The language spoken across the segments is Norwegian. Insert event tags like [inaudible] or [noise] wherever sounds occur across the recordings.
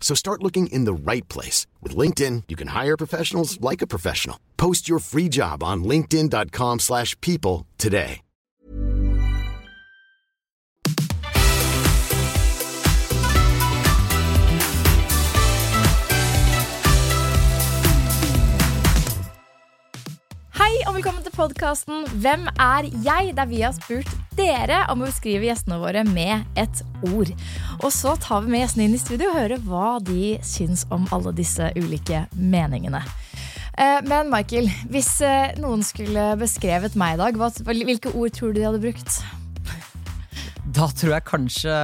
So start looking in the right place. With LinkedIn, you can hire professionals like a professional. Post your free job on linkedin.com slash people today. Hei og velkommen til podkasten Hvem er jeg? Der vi har spurt dere om å beskrive gjestene våre med et ord. Og så tar vi med gjestene inn i studio og hører hva de syns om alle disse ulike meningene. Eh, Men Michael, hvis eh, noen skulle beskrevet meg i dag, hvilke ord tror du de hadde brukt? Da tror jeg kanskje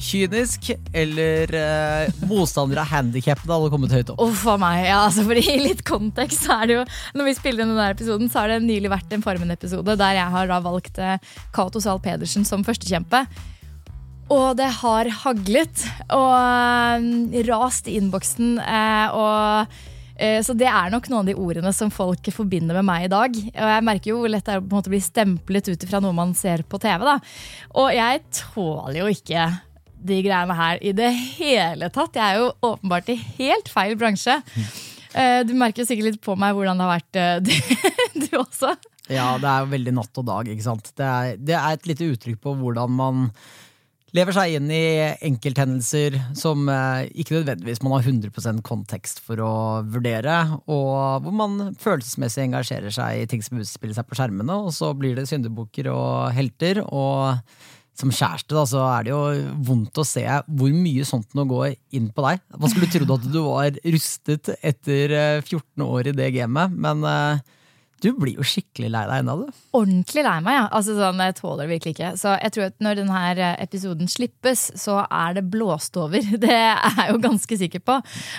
kynisk eller eh, motstander av handikappede hadde kommet høyt opp. Uff a meg. Ja, altså for I litt kontekst så er det jo Når vi spiller inn denne episoden, så har det nylig vært en Farmen-episode der jeg har da valgt eh, Cato Zahl Pedersen som førstekjempe. Og det har haglet og eh, rast i innboksen. eh, og så det er nok noen av de ordene som folk forbinder med meg i dag. Og jeg merker jo hvor lett det er å bli stemplet ut ifra noe man ser på TV. da. Og jeg tåler jo ikke de greiene her i det hele tatt. Jeg er jo åpenbart i helt feil bransje. Eh, Du merker sikkert litt på meg hvordan det har vært, eh, [laughs] du, du også. Ja, det er jo veldig natt og dag, ikke sant. Det er, det er et lite uttrykk på hvordan man lever seg inn i enkelthendelser som eh, ikke nødvendigvis man har 100% kontekst for å vurdere, og hvor man følelsesmessig engasjerer seg i ting som utspiller seg på skjermene, og så blir det syndebukker og helter. og som kjæreste da, så er det jo vondt å se hvor mye sånt nå går inn på deg. Man skulle trodd at du var rustet etter eh, 14 år i det gamet, men eh, du blir jo skikkelig lei deg ennå, du. Ordentlig lei meg, ja. Altså, sånn, jeg tåler det virkelig ikke. Så jeg tror at når denne episoden slippes, så er det blåst over. [laughs] Det er jeg jo ganske sikker på.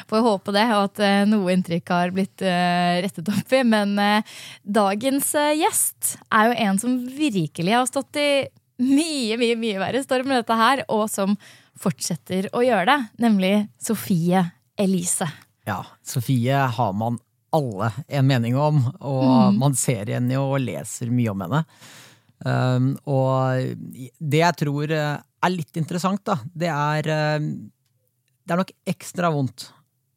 Får håpe det, og at eh, noe inntrykk har blitt eh, rettet opp i. Men eh, dagens eh, gjest er jo en som virkelig har stått i mye, mye, mye verre storm med dette her, og som fortsetter å gjøre det. Nemlig Sofie Elise. Ja, Sofie har man alle en mening om, og man ser henne jo og leser mye om henne. Um, og det jeg tror eh, er litt interessant, da, det er eh, Det er nok ekstra vondt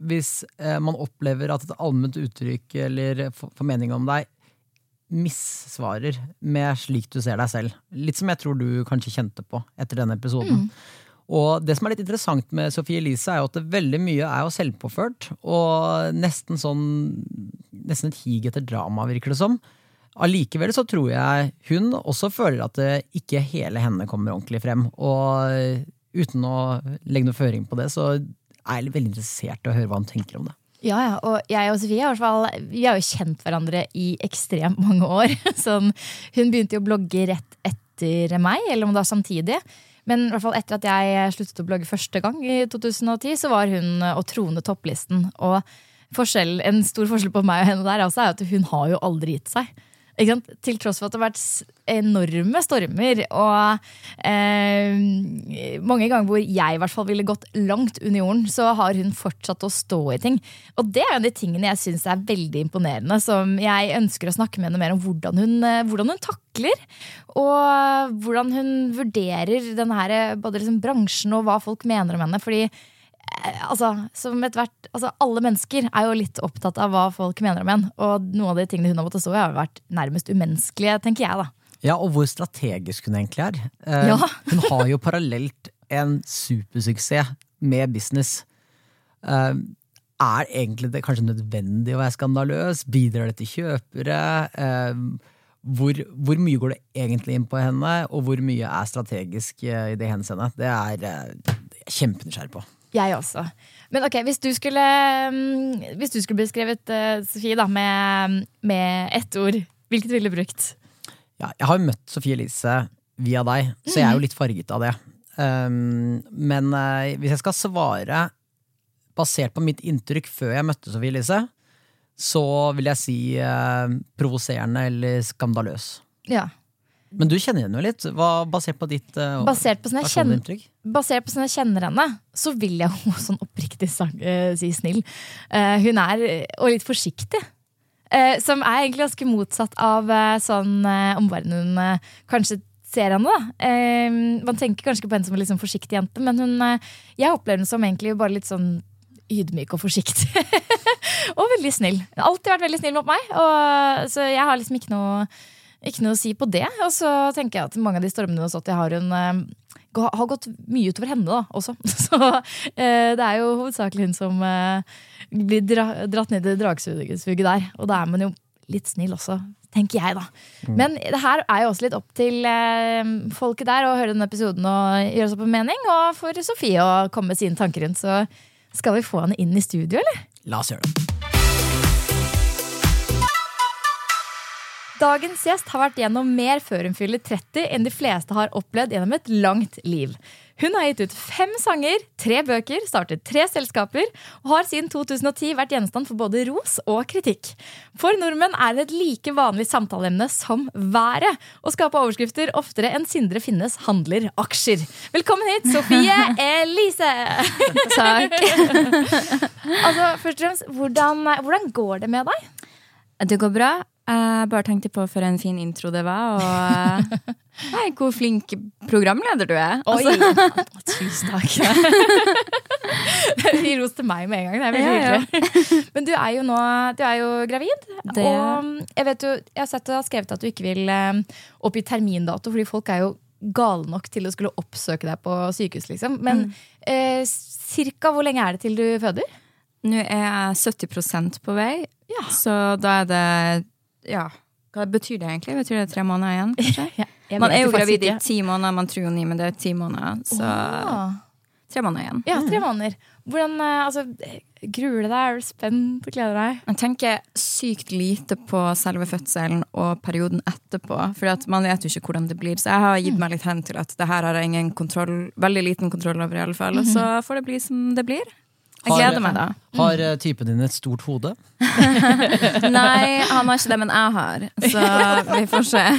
hvis eh, man opplever at et allment uttrykk eller får formening om deg missvarer med slik du ser deg selv. Litt som jeg tror du kanskje kjente på etter denne episoden. Og det som er litt interessant med Sophie Elise, er jo at det veldig mye er jo selvpåført. Og nesten sånn Nesten et hig etter drama, virker det som. Allikevel så tror jeg hun også føler at det ikke hele henne kommer ordentlig frem. Og uten å legge noe føring på det, så er jeg veldig interessert i å høre hva hun tenker om det. Ja, ja, og jeg og Sofie fall, vi har jo kjent hverandre i ekstremt mange år. [laughs] Sånn, hun begynte jo å blogge rett etter meg, eller om det var samtidig. Men hvert fall etter at jeg sluttet å blogge første gang, i 2010, så var hun og Trone topplisten. Og en stor forskjell på meg og henne der også, er at hun har jo aldri gitt seg. Til tross for at det har vært enorme stormer, og eh, mange ganger hvor jeg i hvert fall ville gått langt under jorden, så har hun fortsatt å stå i ting. Og det er en av de tingene jeg syns er veldig imponerende, som jeg ønsker å snakke med henne mer om hvordan hun, eh, hvordan hun takler. Og hvordan hun vurderer denne eh, både liksom bransjen og hva folk mener om henne. Fordi altså, som et hvert, altså, alle mennesker er jo litt opptatt av hva folk mener om en. Og noen av de tingene hun har måttet stå i, har vært nærmest umenneskelige, tenker jeg. da. Ja, og hvor strategisk hun egentlig er. Eh, Ja. [laughs] hun har jo parallelt en supersuksess med business. Eh, er egentlig det kanskje nødvendig å være skandaløs? Bidrar det til kjøpere? Eh, hvor, hvor mye går det egentlig inn på henne, og hvor mye er strategisk eh, i det henseende? Det er eh, jeg er kjempenysgjerrig på. Jeg også. Men ok, hvis du skulle, mm, hvis du skulle beskrevet eh, Sofie da, med, med ett ord, hvilket ville du brukt? Ja, jeg har jo møtt Sofie Elise via deg, så jeg er jo litt farget av det. Um, men uh, hvis jeg skal svare basert på mitt inntrykk før jeg møtte Sofie Elise, så vil jeg si uh, provoserende eller skandaløs. Ja. Men du kjenner henne jo litt. Hva, basert på ditt uh, Basert på sånn personlige inntrykk? Basert på sånn jeg kjenner henne, så vil jeg jo [laughs] sånn oppriktig eh, si snill. Eh, hun er eh, og litt forsiktig. Som er egentlig ganske motsatt av sånn omverdenen kanskje ser henne. da. Man tenker kanskje på henne som en sånn forsiktig jente, men hun, jeg opplever henne som egentlig bare litt sånn ydmyk og forsiktig. [laughs] og veldig snill. Alltid vært veldig snill mot meg, og, så jeg har liksom ikke noe, ikke noe å si på det. Og så tenker jeg at mange av de stormene hun har stått i, har hun har gått mye utover henne da, også. [laughs] Så eh, det er jo hovedsakelig hun som eh, blir dra, dratt ned i dragsuget der. Og da er man jo litt snill også, tenker jeg, da. Men det her er jo også litt opp til eh, folket der å høre denne episoden og gjøre seg opp en mening. Og for Sofie å komme med sine tanker rundt. Så skal vi få henne inn i studio, eller? La oss gjøre det. Dagens gjest har vært gjennom mer før hun fyller 30 enn de fleste har opplevd gjennom et langt liv. Hun har gitt ut fem sanger, tre bøker, startet tre selskaper og har siden 2010 vært gjenstand for både ros og kritikk. For nordmenn er det et like vanlig samtaleemne som været å skape overskrifter oftere enn Sindre Finnes handler aksjer. Velkommen hit, Sofie [laughs] Elise! Takk. [laughs] Altså, først og fremst, hvordan, hvordan går det med deg? Det går bra. Jeg bare tenkte på for en fin intro det var. Og eh, nei, hvor flink programleder du er. Oi! Altså, [laughs] Tusen takk. Gi ros til meg med en gang. Det er veldig Ja, ja. Men du er jo nå du er jo gravid. Det- Og jeg vet jo, jeg har sett du har skrevet at du ikke vil eh, oppgi termindato, fordi folk er jo gale nok til å skulle oppsøke deg på sykehus. liksom. Men eh, cirka hvor lenge er det til du føder? Nå er jeg 70% på vei, Ja. så da er det Ja, hva betyr det egentlig? Betyr det tre måneder igjen, kanskje? [laughs] Ja, Man er jo gravid i ti måneder, man tror jo ni, men det er ti måneder. Så tre måneder igjen. Ja, tre måneder. Hvordan, eh, altså, Gruer du deg? Er du spent? Gleder deg? Jeg tenker sykt lite på selve fødselen og perioden etterpå. For man vet jo ikke hvordan det blir. Så jeg har gitt meg litt hen til at det her har jeg ingen kontroll, veldig liten kontroll over. i alle fall Og så får det bli som det blir. Jeg gleder meg, da. Har eh, typen din et stort hode? [laughs] Nei, han har ikke det, men jeg har. Så vi får se. [laughs]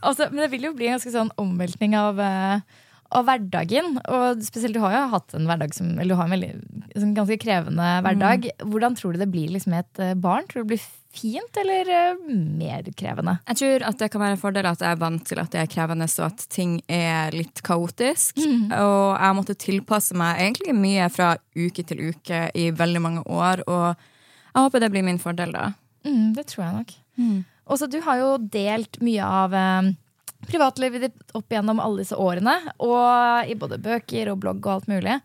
Altså, men det vil jo bli en ganske sånn omveltning av, eh, av hverdagen. Og spesielt du har jo hatt en hverdag som, eller du har en veldig, sånn ganske krevende hverdag. Hvordan tror du det blir liksom, med et eh, barn? Tror du det blir fint eller eh, mer krevende? Jeg tror at det kan være en fordel at jeg er vant til at det er krevende, så at ting er litt kaotisk. Og jeg måtte tilpasse meg egentlig mye fra uke til uke i veldig mange år. Og jeg håper det blir min fordel, da. Mm, det tror jeg nok. Og så Du har jo delt mye av eh, privatlivet ditt opp gjennom alle disse årene. Og I både bøker og blogg og alt mulig.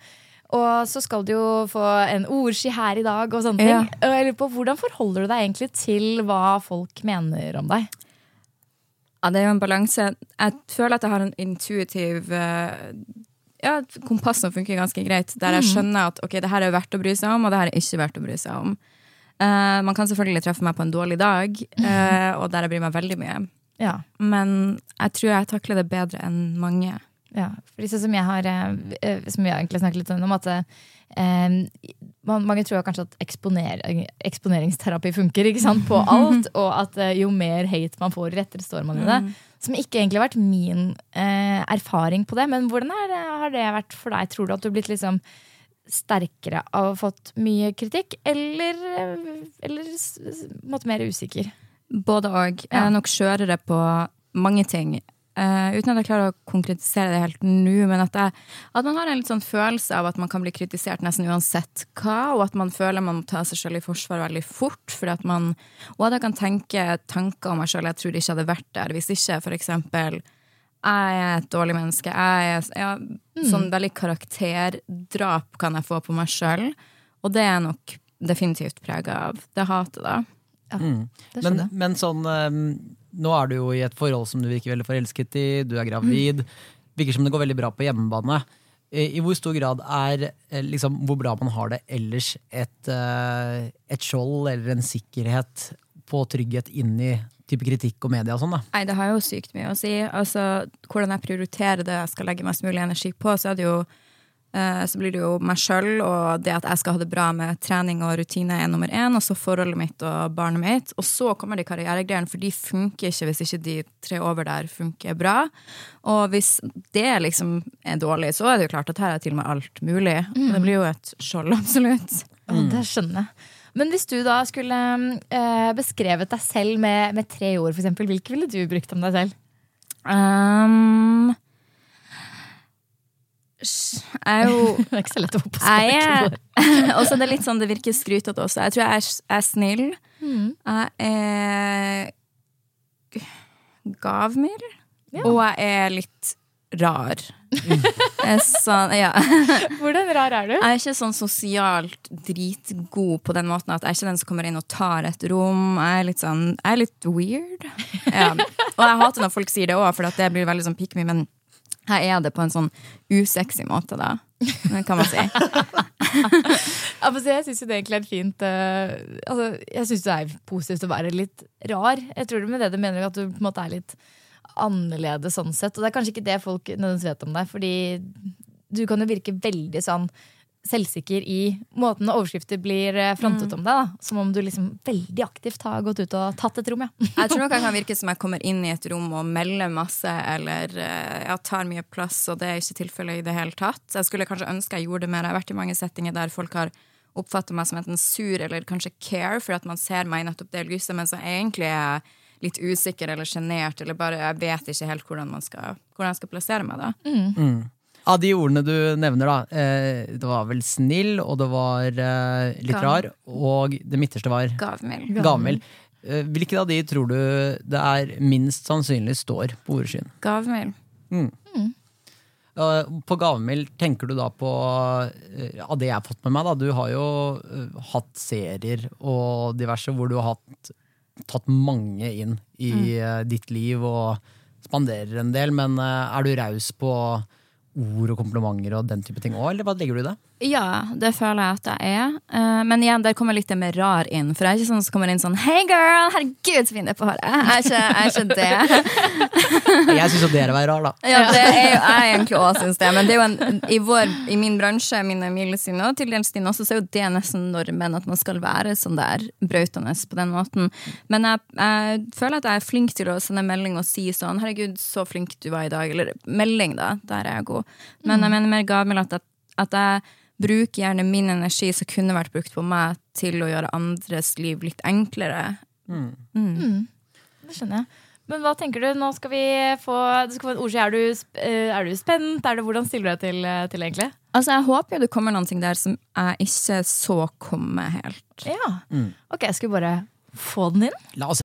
Og så skal du jo få en ordski her i dag. og sånne Ja. ting. Og jeg lurer på, Hvordan forholder du deg egentlig til hva folk mener om deg? Ja, det er jo en balanse. Jeg føler at jeg har en intuitiv eh, ja, kompass som funker ganske greit. Der jeg skjønner at ok, det her er verdt å bry seg om, og det her er ikke verdt å bry seg om. Uh, man kan selvfølgelig treffe meg på en dårlig dag, uh, [laughs] og der jeg bryr meg veldig mye. Ja. Men jeg tror jeg takler det bedre enn mange. Ja, for det som jeg har eh, eh, Som jeg egentlig snakket litt om, at eh, mange tror kanskje at eksponering, eksponeringsterapi funker ikke sant, på alt, [laughs] og at eh, jo mer hate man får, rettere står man i det. Som ikke egentlig har vært min eh, erfaring på det. Men hvordan er har det vært for deg? Tror du at du har blitt liksom sterkere av å ha fått mye kritikk, eller, eller måte mer usikker? Både og. Jeg er nok skjørere på mange ting. Eh, uten at jeg klarer å konkretisere det helt nå, men at, jeg, at man har en litt sånn følelse av at man kan bli kritisert nesten uansett hva, og at man føler man må ta seg selv i forsvar veldig fort. Fordi at man, og at jeg kan tenke tanker om meg sjøl jeg tror ikke hadde vært der hvis ikke eksempel jeg er et dårlig menneske. Jeg er ja, sånn veldig karakterdrap kan jeg få på meg sjøl, og det er nok definitivt prega av det hatet, da. Det Men, men sånn eh, Nå er du jo i et forhold som du virker veldig forelsket i, du er gravid. Virker som det går veldig bra på hjemmebane. I i hvor stor grad er eh, liksom, hvor bra man har det ellers, et, eh, et skjold eller en sikkerhet på trygghet inni type kritikk og media og sånn, da? Nei, det har jo sykt mye å si. Altså, hvordan jeg prioriterer det jeg skal legge mest mulig energi på, så er det jo så blir det jo meg sjøl og det at jeg skal ha det bra med trening og rutine er nummer én, og så forholdet mitt og barnet mitt. Og så kommer de karrieregreiene, for de funker ikke hvis ikke de tre over der funker bra. Og hvis det liksom er dårlig, så er det jo klart at her er til og med alt mulig. Det blir jo et skjold, absolutt. Ja, det skjønner jeg. Men hvis du da skulle eh, beskrevet deg selv med, med tre ord, eksempel, hvilke ville du brukt om deg selv? Um, er jo [laughs] Det er ikke så lett å få på er [laughs] Og så er det litt sånn, det virker skrytete også. Jeg tror jeg er, er snill. Jeg er gavmild. Og jeg er litt rar. Er sånn, ja. [laughs] Hvordan rar er du? Jeg er ikke sånn sosialt dritgod på den måten at jeg er ikke den som kommer inn og tar et rom. Jeg er litt sånn, jeg er litt weird. Ja. Og jeg hater når folk sier det òg, for at det blir veldig sånn pick me, men jeg er det på en sånn usexy måte, da. Kan man si. [laughs] Ja, jeg syns jo det egentlig er fint uh, altså, Jeg syns det er positivt å være litt rar. Jeg tror det med det du mener at du på en måte er litt annerledes sånn sett. Og det er kanskje ikke det folk nødvendigvis vet om deg, fordi du kan jo virke veldig sånn selvsikker i måten overskrifter blir eh, frontet om deg. da Som om du liksom veldig aktivt har gått ut og tatt et rom. ja [laughs] Jeg tror nok jeg kan [laughs] virke som jeg kommer inn i et rom og melder masse, eller eh, ja, tar mye plass, og det er ikke tilfellet i det hele tatt. Jeg skulle kanskje ønske jeg gjorde det mer. Jeg har vært i mange settinger der folk har oppfattet meg som enten sur eller kanskje care, for at man ser meg i nettopp det lyset, men så egentlig er jeg litt usikker eller sjenert, eller bare jeg vet ikke helt hvordan, man skal, hvordan jeg skal plassere meg da. Av de ordene du nevner, da. Eh, det var vel snill, og det var eh, litt Gav. rar, og det midterste var Gavmild. gavmild. Eh, hvilke av de tror du det er minst sannsynlig står på ordskyen? Gavmild. Eh, På gavmild tenker du da på eh, Av det jeg har fått med meg, da. Du har jo eh, hatt serier og diverse hvor du har hatt, tatt mange inn i mm. ditt liv og spanderer en del, men er du raus på ord og komplimenter og den type ting òg, eller hva legger du i det? Ja, det føler jeg at jeg er. Eh, men igjen, der kommer litt det med rar inn. For jeg er ikke sånn som kommer inn sånn Hei, girl! Herregud, så fin du er på håret. Jeg er ikke, jeg er ikke det. [laughs] Jeg syns jo dere er rar, da. Ja, det er jo, jeg egentlig også syns det. Men det er jo en, i, vår, i min bransje, min Emilie og til dels din også, så er jo det nesten normen at man skal være sånn der brautende på den måten. Men jeg, jeg føler at jeg er flink til å sende melding og si sånn 'herregud, så flink du var i dag', eller melding, da. Der er jeg god. Men jeg mener mer gavmild at, at jeg bruker gjerne min energi som kunne vært brukt på meg, til å gjøre andres liv litt enklere. Det skjønner jeg. Men hva tenker du? Nå skal vi få, du skal få en ordskje. Er, du eh, er du spent? Er det, hvordan stiller du deg til, eh, til egentlig? Altså, Jeg håper jo det kommer noe der som jeg ikke så komme helt. Ja. Ok, jeg skulle bare få den inn. La oss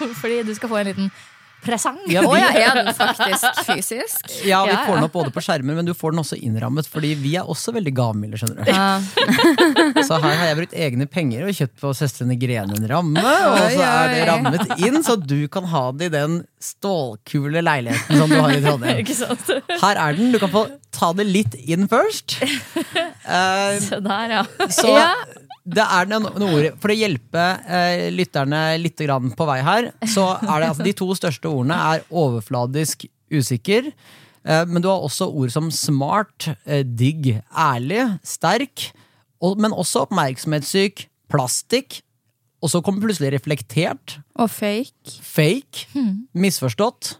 [laughs] Fordi du skal få en liten presang. Ja, vi, ja, er den faktisk fysisk? ja, vi Ja, får den opp både på skjermer, men du får den også innrammet, fordi vi er også veldig gavmilde, skjønner du. Ja. [laughs] Så her har jeg brukt egne penger og kjøpt på Søstrene Grene en ramme, og så er det rammet inn, så du kan ha det i den stålkule leiligheten som du har i Trondheim. [laughs] Ikke sant? Her er den, du kan få ta det litt inn først. Uh, så der, ja. Så Ja. Det er noen, noe ord For å hjelpe eh, lytterne litt grann på vei her, så er det altså de to største ordene er overfladisk usikker. Eh, men du har også ord som smart, eh, digg, ærlig, sterk. Og, men også oppmerksomhetssyk, plastikk. Og så kommer plutselig reflektert, Og fake. fake, misforstått.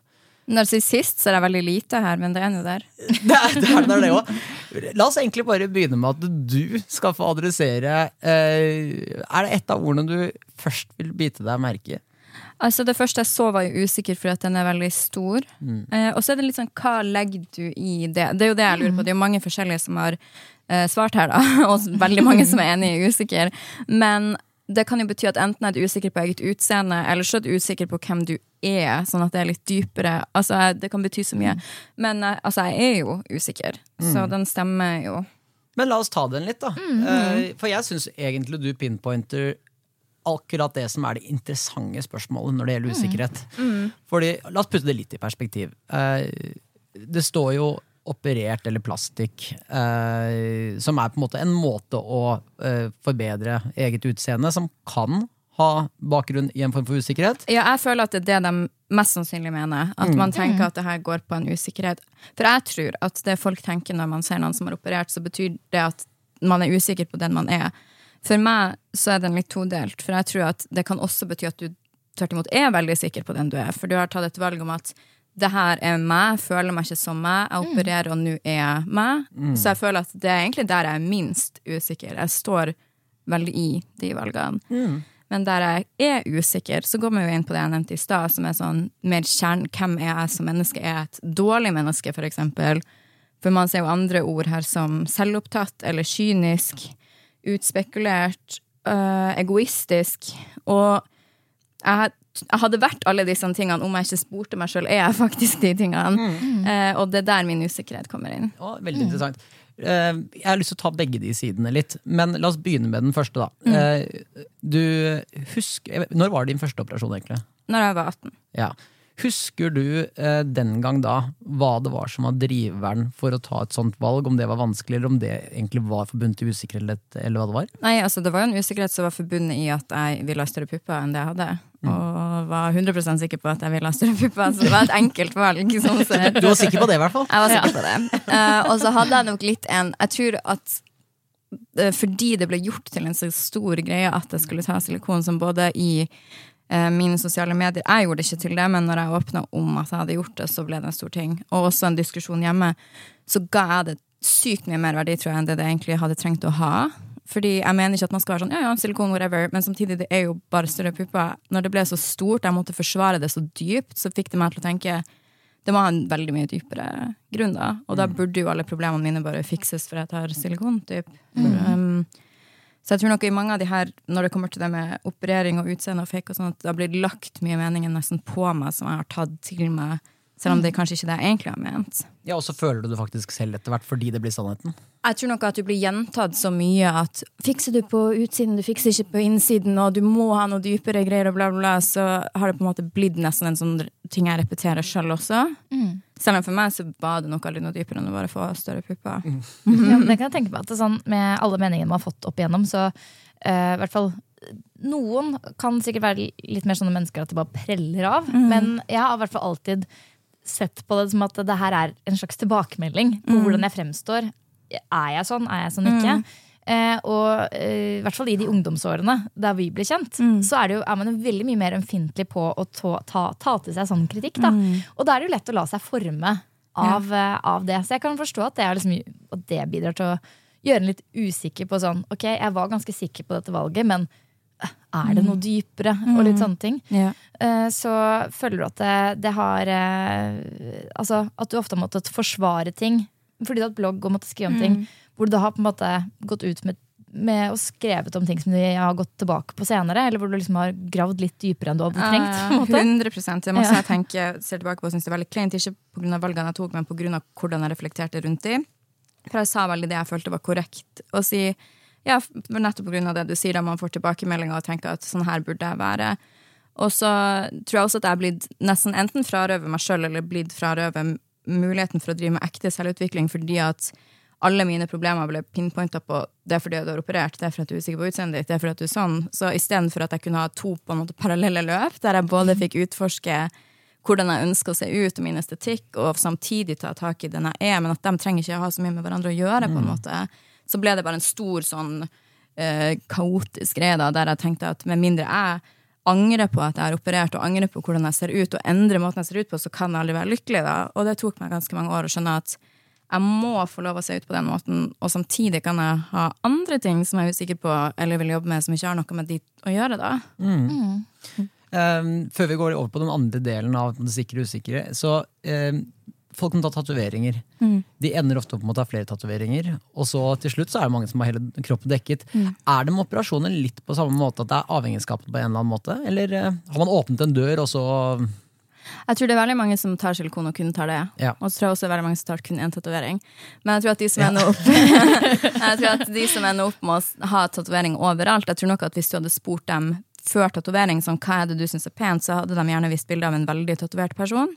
Narsissist så er det veldig lite her, men det er jo der. [laughs] Det er det, er det også. La oss egentlig bare begynne med at du skal få adressere eh, Er det et av ordene du først vil bite deg merke i? Altså Det første jeg så, var jo usikker, for at den er veldig stor. Eh, og så er det litt sånn, hva legger du i det? Det er jo det jeg lurer på. Det er jo mange forskjellige som har eh, svart her, da. [laughs] Og veldig mange som er enig i usikker. Men det kan jo bety at enten er du usikker på eget utseende, eller så er du usikker på hvem du er. Sånn at det er litt dypere. Altså, Det kan bety så mye. Men eh, altså, jeg er jo usikker, så den stemmer jo. Men la oss ta den litt, da. Eh, for jeg syns egentlig du pinpointer akkurat det som er det interessante spørsmålet når det gjelder usikkerhet. Fordi, La oss putte det litt i perspektiv. Eh, det står jo operert eller plastikk, eh, som er på en måte en måte å eh, forbedre eget utseende, som kan ha bakgrunn i en form for usikkerhet. Ja, jeg føler at det er det de mest sannsynlig mener. At man tenker at det her går på en usikkerhet. For jeg tror at det folk tenker når man ser noen som har operert, så betyr det at man er usikker på den man er. For meg så er den litt todelt, for jeg tror at det kan også bety at du tvert imot er veldig sikker på den du er. For du har tatt et valg om at det her er meg, føler meg ikke som meg, jeg opererer, og nå er jeg meg. Så jeg føler at det er egentlig der jeg er minst usikker. Jeg står veldig i de valgene. Men der jeg er usikker, så går vi jo inn på det jeg nevnte i stad, som er sånn mer kjern... Hvem er jeg som menneske? Er jeg et dårlig menneske, for eksempel? For man ser jo andre ord her som selvopptatt eller kynisk, utspekulert, øh, egoistisk. Og jeg, jeg hadde vært alle disse tingene om jeg ikke spurte meg sjøl er jeg faktisk de tingene. Eh, og det er der min usikkerhet kommer inn. Å, veldig interessant. Eh, jeg har lyst til å ta begge de sidene litt, men la oss begynne med den første. da. Eh, du husker, Når var din første operasjon, egentlig? Når jeg var 18. Ja. Husker du eh, den gang da hva det var som var driveren for å ta et sånt valg? Om det var vanskelig, eller om det egentlig var forbundet til usikkerhet, eller hva det var? Nei, altså Det var jo en usikkerhet som var forbundet i at jeg ville ha større pupper enn det jeg hadde. Og var 100 sikker på at jeg ville ha større pupper. Så det var et enkelt valg. Sånn. Du var sikker på det, i hvert fall? Jeg var sikker på det. Uh, og så hadde jeg nok litt en Jeg tror at eh, fordi det ble gjort til en så stor greie at jeg skulle ta silikon, som både i mine sosiale medier Jeg gjorde det ikke til det, men når jeg åpna om at jeg hadde gjort det, så ble det en stor ting. Og også en diskusjon hjemme. Så ga jeg det sykt mye mer verdi, tror jeg, enn det det egentlig hadde trengt å ha. Fordi jeg mener ikke at man skal være sånn, ja, ja, silikon, whatever, men samtidig, det er jo bare større pupper. Når det ble så stort, jeg måtte forsvare det så dypt, så fikk det meg til å tenke det må ha en veldig mye dypere grunn, da. Og da burde jo alle problemene mine bare fikses for jeg tar silikon, typ. Um, så jeg tror nok i mange av de her, når det kommer til det med operering og utseende og fake og sånn, at det har blitt lagt mye meninger nesten på meg som jeg har tatt til meg Selv om det kanskje ikke er det jeg egentlig har ment. Ja, Og så føler du det faktisk selv etter hvert fordi det blir sannheten. Jeg tror nok at du blir gjentatt så mye at fikser du på utsiden, du fikser ikke på innsiden, og du må ha noe dypere greier, og bla, bla, bla, så har det på en måte blitt nesten en sånn ting jeg repeterer sjøl også. Selv om for meg så var det nok aldri noe dypere enn å bare få større pupper. Ja, men det kan jeg tenke meg at det er sånn, Med alle meningene man har fått opp igjennom, så uh, hvert fall noen kan sikkert være litt mer sånne mennesker at de bare preller av. Men jeg har i hvert fall alltid sett på det som at det her er en slags tilbakemelding på hvordan jeg fremstår. Er jeg sånn? Er jeg sånn ikke? Eh, og eh, i hvert fall i de ungdomsårene der vi ble kjent, så er, det jo, er man jo veldig mye mer ømfintlig på å ta, ta, ta til seg sånn kritikk. Da. Og da er det jo lett å la seg forme av, eh, av det. Så jeg kan forstå at det, er liksom, at det bidrar til å gjøre en litt usikker på sånn Ok, jeg var ganske sikker på dette valget, men eh, er det noe dypere? Og litt sånne ting. Ja. Eh, så føler du at det, det har eh, Altså at du ofte har måttet forsvare ting fordi du har hatt blogg og måtte skrive om ting hvor du da har på en måte gått ut med, med og skrevet om ting som du har gått tilbake på senere, eller hvor du liksom har gravd litt dypere enn du hadde trengt. måte. 100 Det er masse Ja. jeg tenker, ser tilbake på og syns er veldig kleint. Ikke pga. valgene jeg tok, men pga. hvordan jeg reflekterte rundt dem. For jeg sa veldig det jeg følte var korrekt å si. Ja, nettopp pga. det du sier, da man får tilbakemeldinger og tenker at sånn her burde jeg være. Og så tror jeg også at jeg er blitt nesten enten frarøvet meg sjøl eller blitt frarøvet muligheten for å drive med ekte selvutvikling fordi at alle mine problemer ble pinpointa på det er fordi du har operert, det er fordi du er usikker på utseendet ditt, det er fordi du er sånn. Så istedenfor at jeg kunne ha to på en måte parallelle løp, der jeg både fikk utforske hvordan jeg ønsker å se ut og min estetikk, og samtidig ta tak i den jeg er, men at de trenger ikke ha så mye med hverandre å gjøre, på en måte, så ble det bare en stor sånn uh, kaotisk greie da, der jeg tenkte at med mindre jeg angrer på at jeg har operert, og angre på hvordan jeg ser ut, og endre måten jeg ser ut på, så kan jeg aldri være lykkelig. da. Og det tok meg ganske mange år å skjønne at jeg må få lov å se ut på den måten, og samtidig kan jeg ha andre ting som jeg er usikker på eller vil jobbe med, som ikke har noe med de å gjøre, da. Eh, før vi går over på den andre delen av det sikre og usikre, så eh, folk som ta tatoveringer. De ender ofte opp med å ta flere tatoveringer, og så til slutt så er det mange som har hele kroppen dekket. Er det med operasjoner litt på samme måte at det er avhengighetsskapet på en eller annen måte? Eller eh, har man åpnet en dør, og så Jeg tror det er veldig mange som tar silikon og kun tar det. Ja. Og så tror jeg også det er veldig mange som tar kun én tatovering. Men jeg tror at de som ender opp [laughs] [laughs] Jeg tror at de som ender opp med å ha tatovering overalt Jeg tror nok at hvis du hadde spurt dem før tatovering sånn, hva er det du syns er pent, så hadde de gjerne vist bilde av en veldig tatovert person.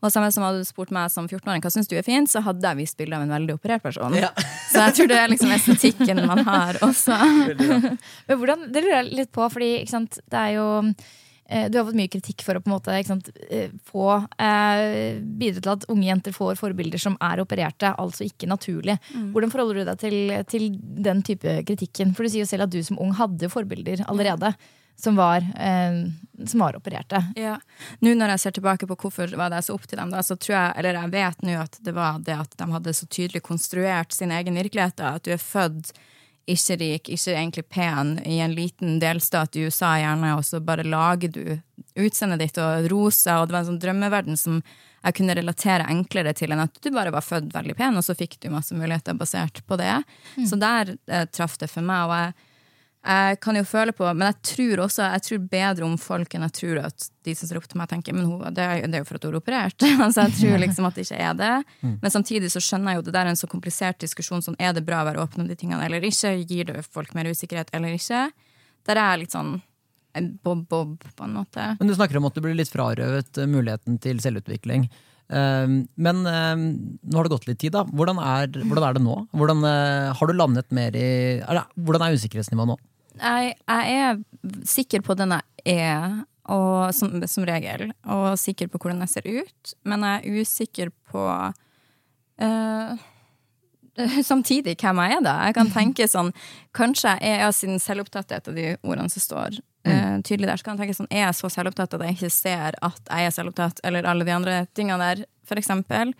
Og samme som hadde du spurt meg som 14-åring hva syns du er fint, så hadde jeg vist bilde av en veldig operert person. Så jeg tror det er liksom estetikken man har også. Men hvordan, Det lurer jeg litt på, fordi ikke sant, det er jo eh, du har fått mye kritikk for å på en måte ikke sant, eh, få eh, bidra til at unge jenter får forbilder som er opererte, altså ikke naturlig. Hvordan forholder du deg til, til den type kritikken? For du sier jo selv at du som ung hadde forbilder allerede som var, eh, som var opererte. Ja. Nå når jeg ser tilbake på hvorfor var det så opp til dem, da, så tror jeg, eller jeg vet nå at det var det at de hadde så tydelig konstruert sin egen virkelighet. Da, at du er født ikke rik, ikke egentlig pen, i en liten delstat i USA gjerne, og så bare lager du utseendet ditt og rosa, og det var en sånn drømmeverden som jeg kunne relatere enklere til enn at du bare var født veldig pen, og så fikk du masse muligheter basert på det. Så der eh, traff det for meg. og jeg jeg kan jo føle på, men jeg tror også Jeg tror bedre om folk enn jeg tror at de som ser opp til meg, tenker Men hun, det, er, det jo for at hun er operert. [laughs] altså Jeg tror liksom at det ikke er det. Men samtidig så skjønner jeg jo det der er en så komplisert diskusjon. Sånn, er det bra å være åpen om de tingene eller ikke? Gir det folk mer usikkerhet eller ikke? Der er jeg litt sånn bob-bob, på en måte. Men du snakker om at du blir litt frarøvet eh, muligheten til selvutvikling. Um, men um, nå har det gått litt tid. da Hvordan er, hvordan er det nå? Hvordan, eh, har du landet mer i eller, Hvordan er usikkerhetsnivået nå? Jeg, jeg er sikker på den jeg er, og, som, som regel, og sikker på hvordan jeg ser ut, men jeg er usikker på uh, [laughs] Samtidig hvem jeg er, da. Jeg kan tenke sånn Kanskje jeg er ja, siden selvopptatt er et av de ordene som står eh, tydelig der, så kan jeg tenke sånn Er jeg så selvopptatt at jeg ikke ser at jeg er selvopptatt, eller alle de andre tingene der, for eksempel?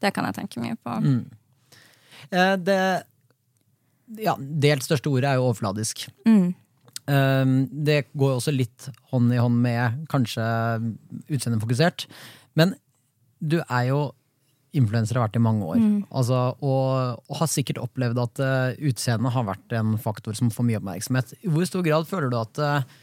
Det kan jeg tenke mye på. Eh, det ja, delt største ordet er jo overfladisk. Mm. Um, det går også litt hånd i hånd med kanskje utseendefokusert. Men du er jo influenser har vært i mange år. Altså, og, og har sikkert opplevd at uh, utseendet har vært en faktor som får mye oppmerksomhet. I hvor stor grad føler du at uh,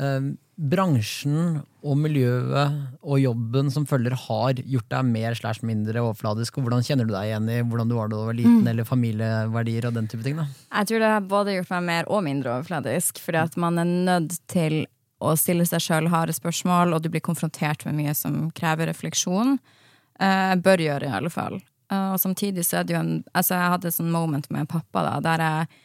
eh, bransjen og miljøet og jobben som følger, har gjort deg mer slash mindre overfladisk? Og hvordan kjenner du deg igjen i hvordan du var da du var liten, eller familieverdier og den type ting? da? Jeg tror det har både gjort meg mer og mindre overfladisk, fordi at man er nødt til å stille seg sjøl harde spørsmål, og du blir konfrontert med mye som krever refleksjon. Eh, bør gjøre, i alle fall. Eh, og samtidig så er det jo en Altså, jeg hadde et sånt moment med pappa da, der jeg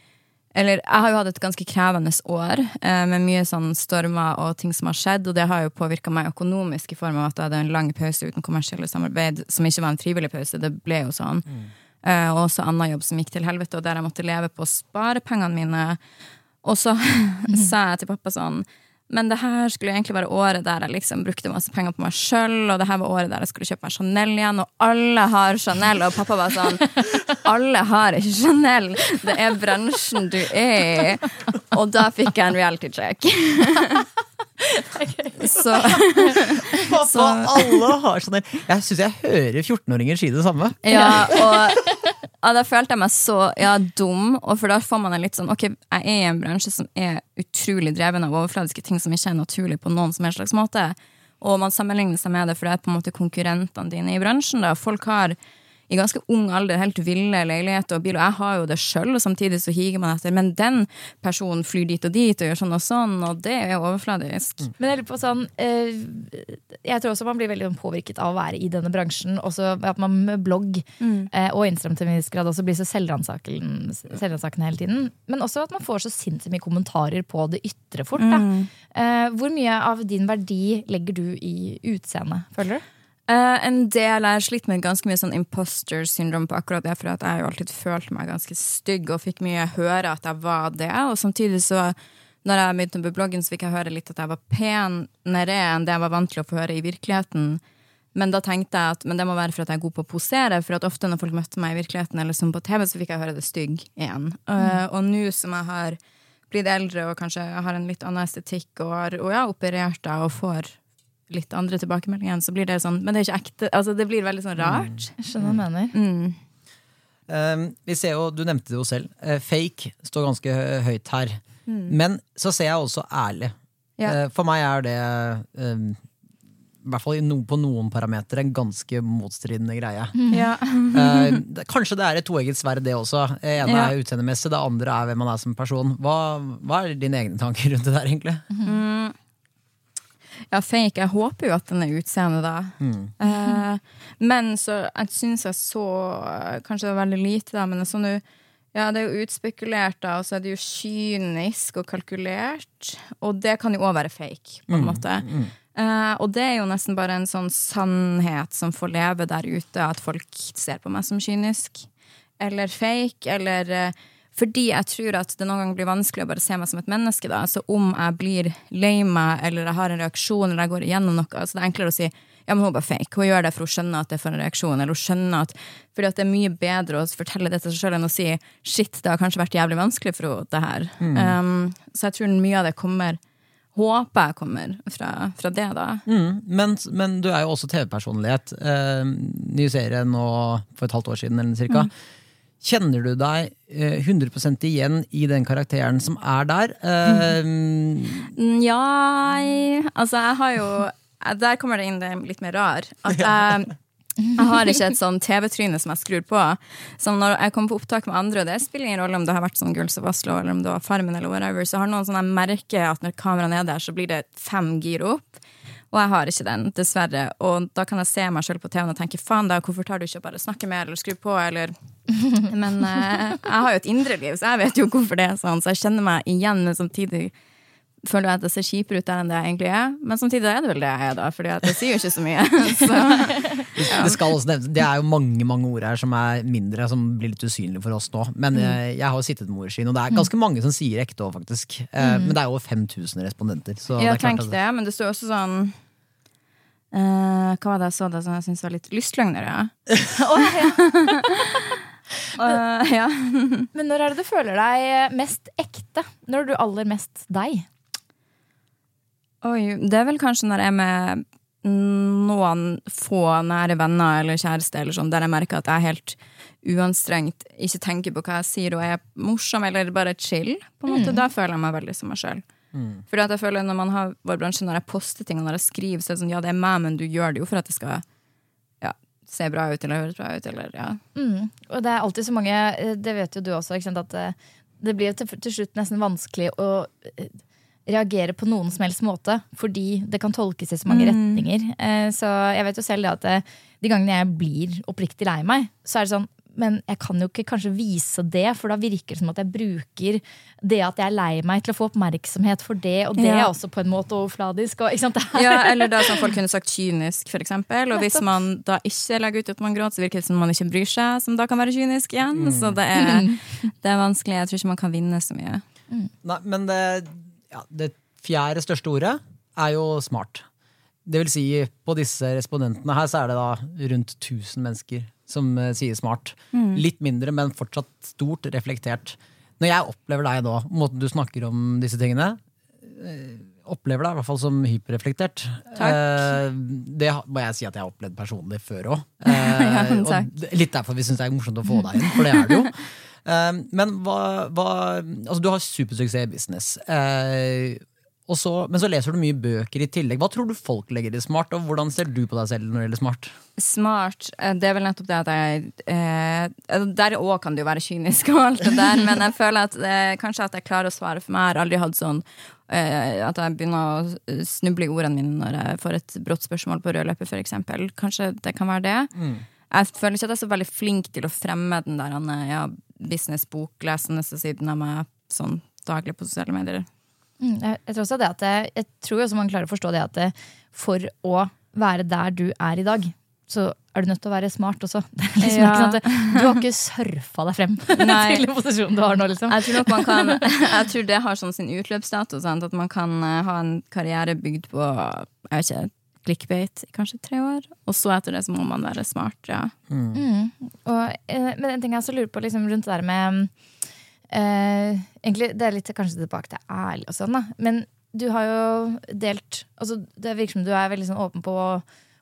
eller jeg har jo hatt et ganske krevende år, eh, med mye sånn stormer og ting som har skjedd, og det har jo påvirka meg økonomisk i form av at jeg hadde en lang pause uten kommersielle samarbeid, som ikke var en frivillig pause, det ble jo sånn. Eh, og også annen jobb som gikk til helvete, og der jeg måtte leve på sparepengene mine. Og så [laughs] sa jeg til pappa sånn men det her skulle egentlig være året der jeg liksom brukte masse penger på meg sjøl, og det her var året der jeg skulle kjøpe meg Chanel igjen, og alle har Chanel, og pappa var sånn Alle har ikke Chanel, det er bransjen du er i. Og da fikk jeg en reality check. [laughs] Så, [laughs] Pappa, alle har sånn. Jeg syns jeg hører 14-åringer si det samme. ja, og ja, da følte jeg meg så ja, dum, og for da får man en litt sånn Ok, jeg er i en bransje som er utrolig dreven av overfladiske ting som ikke er naturlig på noen som helst slags måte. Og man sammenligner seg med det, for det er på en måte konkurrentene dine i bransjen. Da. Folk har i ganske ung alder helt ville leiligheter og bil, og jeg har jo det sjøl, og samtidig så higer man etter. Men den personen flyr dit og dit og gjør sånn og sånn, og det er overfladisk. Men jeg lurer på sånn eh, Jeg tror også man blir veldig påvirket av å være i denne bransjen. Også at man med blogg eh, og Instagram til en viss grad også blir så selvransakende hele tiden. Men også at man får så sinnssykt mye kommentarer på det ytre fort. Da. Eh, hvor mye av din verdi legger du i utseendet, føler du? Eh, en del Jeg har slitt med ganske mye sånn imposter syndrom på akkurat det, for jeg har jo alltid følt meg ganske stygg og fikk mye høre at jeg var det. Og samtidig så, når jeg begynte med bloggen, så fikk jeg høre litt at jeg var penere enn det jeg var vant til å få høre i virkeligheten. Men da tenkte jeg at men det må være for at jeg er god på å posere. For ofte når folk møtte meg i virkeligheten eller som på TV, så fikk jeg høre det stygg igjen. Uh, og nå som jeg har blitt eldre og kanskje har en litt annen estetikk og har og ja, operert deg og får litt andre tilbakemeldinger, igjen, så blir det sånn Men det er ikke ekte. Altså, det blir veldig sånn rart. Jeg skjønner hva du mener. Mm. Um, vi ser jo, Du nevnte det jo selv. Eh, fake står ganske høyt her. Men så ser jeg også ærlig. Ja. Eh, for meg er det um, i hvert fall på noen parametere en ganske motstridende greie. Ja. Eh, [laughs] kanskje det er et toegget sverd, det også. Det ene Ja. er utseendemessig, det andre er hvem man er som person. Hva, hva er dine egne tanker rundt det der, egentlig? Ja, fake. Jeg håper jo at den er utseende, da. Eh, men så jeg syns jeg så Kanskje det var veldig lite, da, men sånn, ja, det er jo utspekulert, da, og så er det jo kynisk og kalkulert. Og det kan jo òg være fake, på en måte. Eh, og det er jo nesten bare en sånn sannhet som får leve der ute, at folk ser på meg som kynisk. Eller fake, eller eh, fordi jeg tror at det noen ganger blir vanskelig å bare se meg som et menneske. da, Så om jeg blir lei meg, eller jeg har en reaksjon, eller jeg går igjennom noe, så det er enklere å si ja, men hun er bare fake. Hun gjør det for hun skjønner at det får en reaksjon. Eller hun skjønner at, fordi at det er mye bedre å fortelle det til seg sjøl enn å si shit, det har kanskje vært jævlig vanskelig for henne, det her. Um, så jeg tror mye av det kommer Håper jeg kommer fra, fra det, da. Mm, men, men du er jo også TV-personlighet. Eh, ny serie nå for et halvt år siden, eller cirka. Kjenner du deg eh, 100% igjen i den karakteren som er der? Eh, Mm, Ja Altså, jeg har jo Der kommer det inn det litt mer rar. At [laughs] jeg, jeg har ikke et sånn TV-tryne som jeg skrur på. Som når jeg kommer på opptak med andre, og det spiller ingen rolle om det har vært sånn Girls of Oslo eller om det var Farmen, eller whatever, så har noen sånn jeg merker at når kameraet er der, så blir det fem gir opp. Og jeg har ikke den, dessverre. Og da kan jeg se meg sjøl på TV-en og tenke faen, da, hvorfor tar du ikke og bare snakker mer eller skru på, eller [laughs] Men eh, jeg har jo et indre liv, så jeg vet jo hvorfor det er sånn, så jeg kjenner meg igjen, men samtidig føler jeg at det ser kjipere ut der enn det jeg egentlig er. Men samtidig er det vel det jeg er, da, Fordi det jeg sier jo ikke så mye. [laughs] Så, det, skal også nevnes, det er jo mange mange ord her som er mindre, som blir litt usynlige for oss nå. Men mm. jeg har jo sittet med ordskyen, og det er ganske mange som sier ekte òg, faktisk. Mm. Men det er jo over 5000 respondenter. Så det er klart tenk at det, men det står også sånn uh, Hva var det jeg så det som jeg syntes var litt lystløgner, ja. [laughs] Eh, [laughs] ja. Men når er det du føler deg mest ekte? Når er du aller mest deg? Oi, det er vel kanskje når jeg er med noen få nære venner eller kjæreste, eller sånn, der jeg merker at jeg er helt uanstrengt, ikke tenker på hva jeg sier og er morsom eller bare chill. på en måte, Da føler jeg meg veldig som meg sjøl. Fordi at jeg føler Når man har vår bransje, når jeg poster ting og når jeg skriver, så er det sånn ja, det er meg, men du gjør det jo for at det skal ja, se bra ut eller høres bra ut. Eller, ja. Mm. Og det er alltid så mange eh, Det vet jo du også, ikke sant, at eh, det blir til, til slutt nesten vanskelig å eh, reagere på noen som helst måte, fordi det kan tolkes i så mange retninger. Eh, Så jeg vet jo selv det at eh, de gangene jeg blir oppriktig lei meg, så er det sånn men jeg kan jo ikke kanskje vise det, for da virker det som at jeg bruker det at jeg er lei meg, til å få oppmerksomhet for det, og det Ja. er også på en måte overfladisk. Og, ikke sant? [laughs] Ja, eller da som folk kunne sagt kynisk, for eksempel. Og hvis man da ikke legger ut at man gråter, så virker det som man ikke bryr seg, som da kan være kynisk igjen. Så det er, [laughs] det er vanskelig. Jeg tror ikke man kan vinne så mye. Nei, men det, ja, det fjerde største ordet er jo smart. Det vil si, på disse respondentene her så er det da rundt 1000 mennesker som eh, sier smart. Litt mindre, men fortsatt stort reflektert. Når jeg opplever deg da, måten du snakker om disse tingene, eh, opplever deg i hvert fall som hyperreflektert. Takk. Eh, det må jeg si at jeg har opplevd personlig før òg. [laughs] Ja, litt derfor vi syns det er morsomt å få deg inn, for det er det jo. [laughs] Eh, men hva, hva Altså, du har supersuksess i business. Eh, så, men så leser du mye bøker i tillegg. Hva tror du folk legger i smart, og hvordan ser du på deg selv når det gjelder smart? Smart, eh, det er vel nettopp det at jeg eh, Der òg kan det jo være kynisk og alt det der, men jeg føler at eh, kanskje at jeg klarer å svare for meg. Jeg har aldri hatt sånn eh, at jeg begynner å snuble i ordene mine når jeg får et brått spørsmål på rød løper, f.eks. Kanskje det kan være det. Jeg føler ikke at jeg er så veldig flink til å fremme den der Anne, ja, business-boklesende siden av meg sånn daglig på sosiale medier. Mm, jeg, jeg tror også det at jeg, jeg tror også man klarer å forstå det at det, for å være der du er i dag, så er du nødt til å være smart også. [laughs] Liksom Ja. sånn du har ikke surfa deg frem [laughs] Nei. til posisjonen du har nå. liksom Jeg tror nok man kan [laughs] Jeg tror det har sånn sin utløpsdato. Sant? At man kan eh, ha en karriere bygd på jeg vet ikke, clickbait i kanskje tre år. Og så etter det så må man være smart. Ja. Mm. Og, eh, men en ting jeg også lurer på liksom, rundt det der med eh, Egentlig, Det er litt kanskje tilbake til ærlig og sånn, da. Men du har jo delt altså, Det virker som du er veldig sånn åpen på,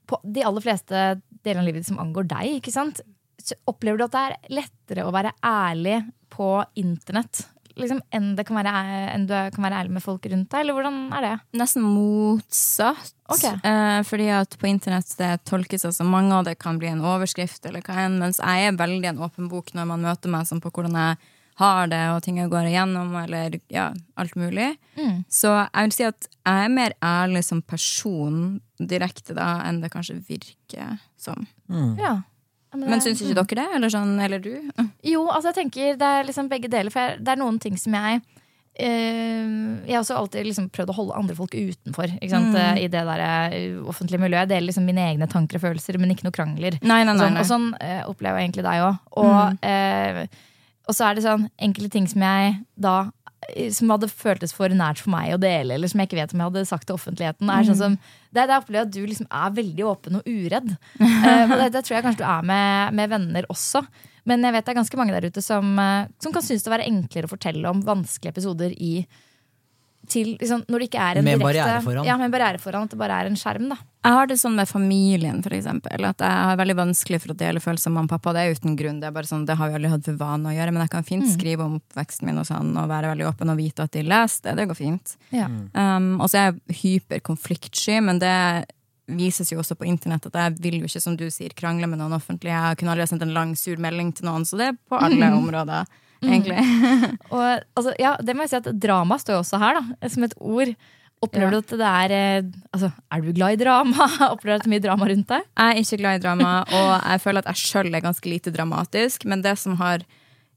på de aller fleste delene av livet som angår deg. ikke sant? Så opplever du at det er lettere å være ærlig på internett liksom, enn, det kan være, enn du kan være ærlig med folk rundt deg? Eller hvordan er det? Nesten motsatt. Okay. Eh, fordi at på internett det tolkes altså mange av det kan bli en overskrift, eller hva enn, mens jeg er veldig en åpen bok når man møter meg sånn på hvordan jeg har det, og ting jeg går igjennom, eller ja, alt mulig. Mm. Så jeg vil si at jeg er mer ærlig som person direkte da, enn det kanskje virker som. Ja. Men syns ikke dere det? Eller sånn, eller du? Jo, altså jeg tenker det er liksom begge deler. For jeg, det er noen ting som jeg eh, Jeg har også alltid liksom prøvd å holde andre folk utenfor? Mm. eh, i det der eh, offentlige miljøet. Jeg deler liksom mine egne tanker og følelser, men ikke noe krangler. Nei, nei, nei. Sånn, og sånn eh, opplever jeg egentlig deg òg. Og, eh, og så er det sånn enkelte ting som jeg da som hadde føltes for nært for meg å dele, eller som jeg ikke vet om jeg hadde sagt til offentligheten. Er sånn som, det er opplever at du liksom er veldig åpen og uredd. [laughs] uh, det, det tror jeg kanskje du er med, med venner også. Men jeg vet det er ganske mange der ute som, eh, som kan synes det være enklere å fortelle om vanskelige episoder i til, liksom, når det ikke er en Med direkte barriere foran. Ja, med barriere foran. At det bare er en skjerm. da Jeg har det sånn med familien, for eksempel. At jeg har veldig vanskelig for å dele følelser med mamma og pappa. Det er uten grunn. Det er bare sånn, det har vi aldri hatt for vane å gjøre. Men jeg kan fint skrive om oppveksten min og sånn, og være veldig åpen og vite at de leser det. Det går fint. Ja. Um, og så er jeg hyperkonfliktsky, men det vises jo også på internett at jeg vil jo ikke, som du sier, krangle med noen offentlig. Jeg kunne aldri sendt en lang, sur melding til noen, så det er på alle [laughs] områder, egentlig. [laughs] Og altså, ja, det må jeg si at drama står jo også her, da, som et ord. Opplever du at det er eh, altså, Er du glad i drama? [laughs] Opplever du at det er mye drama rundt deg? Jeg er ikke glad i drama, og jeg føler at jeg sjøl er ganske lite dramatisk. Men det som har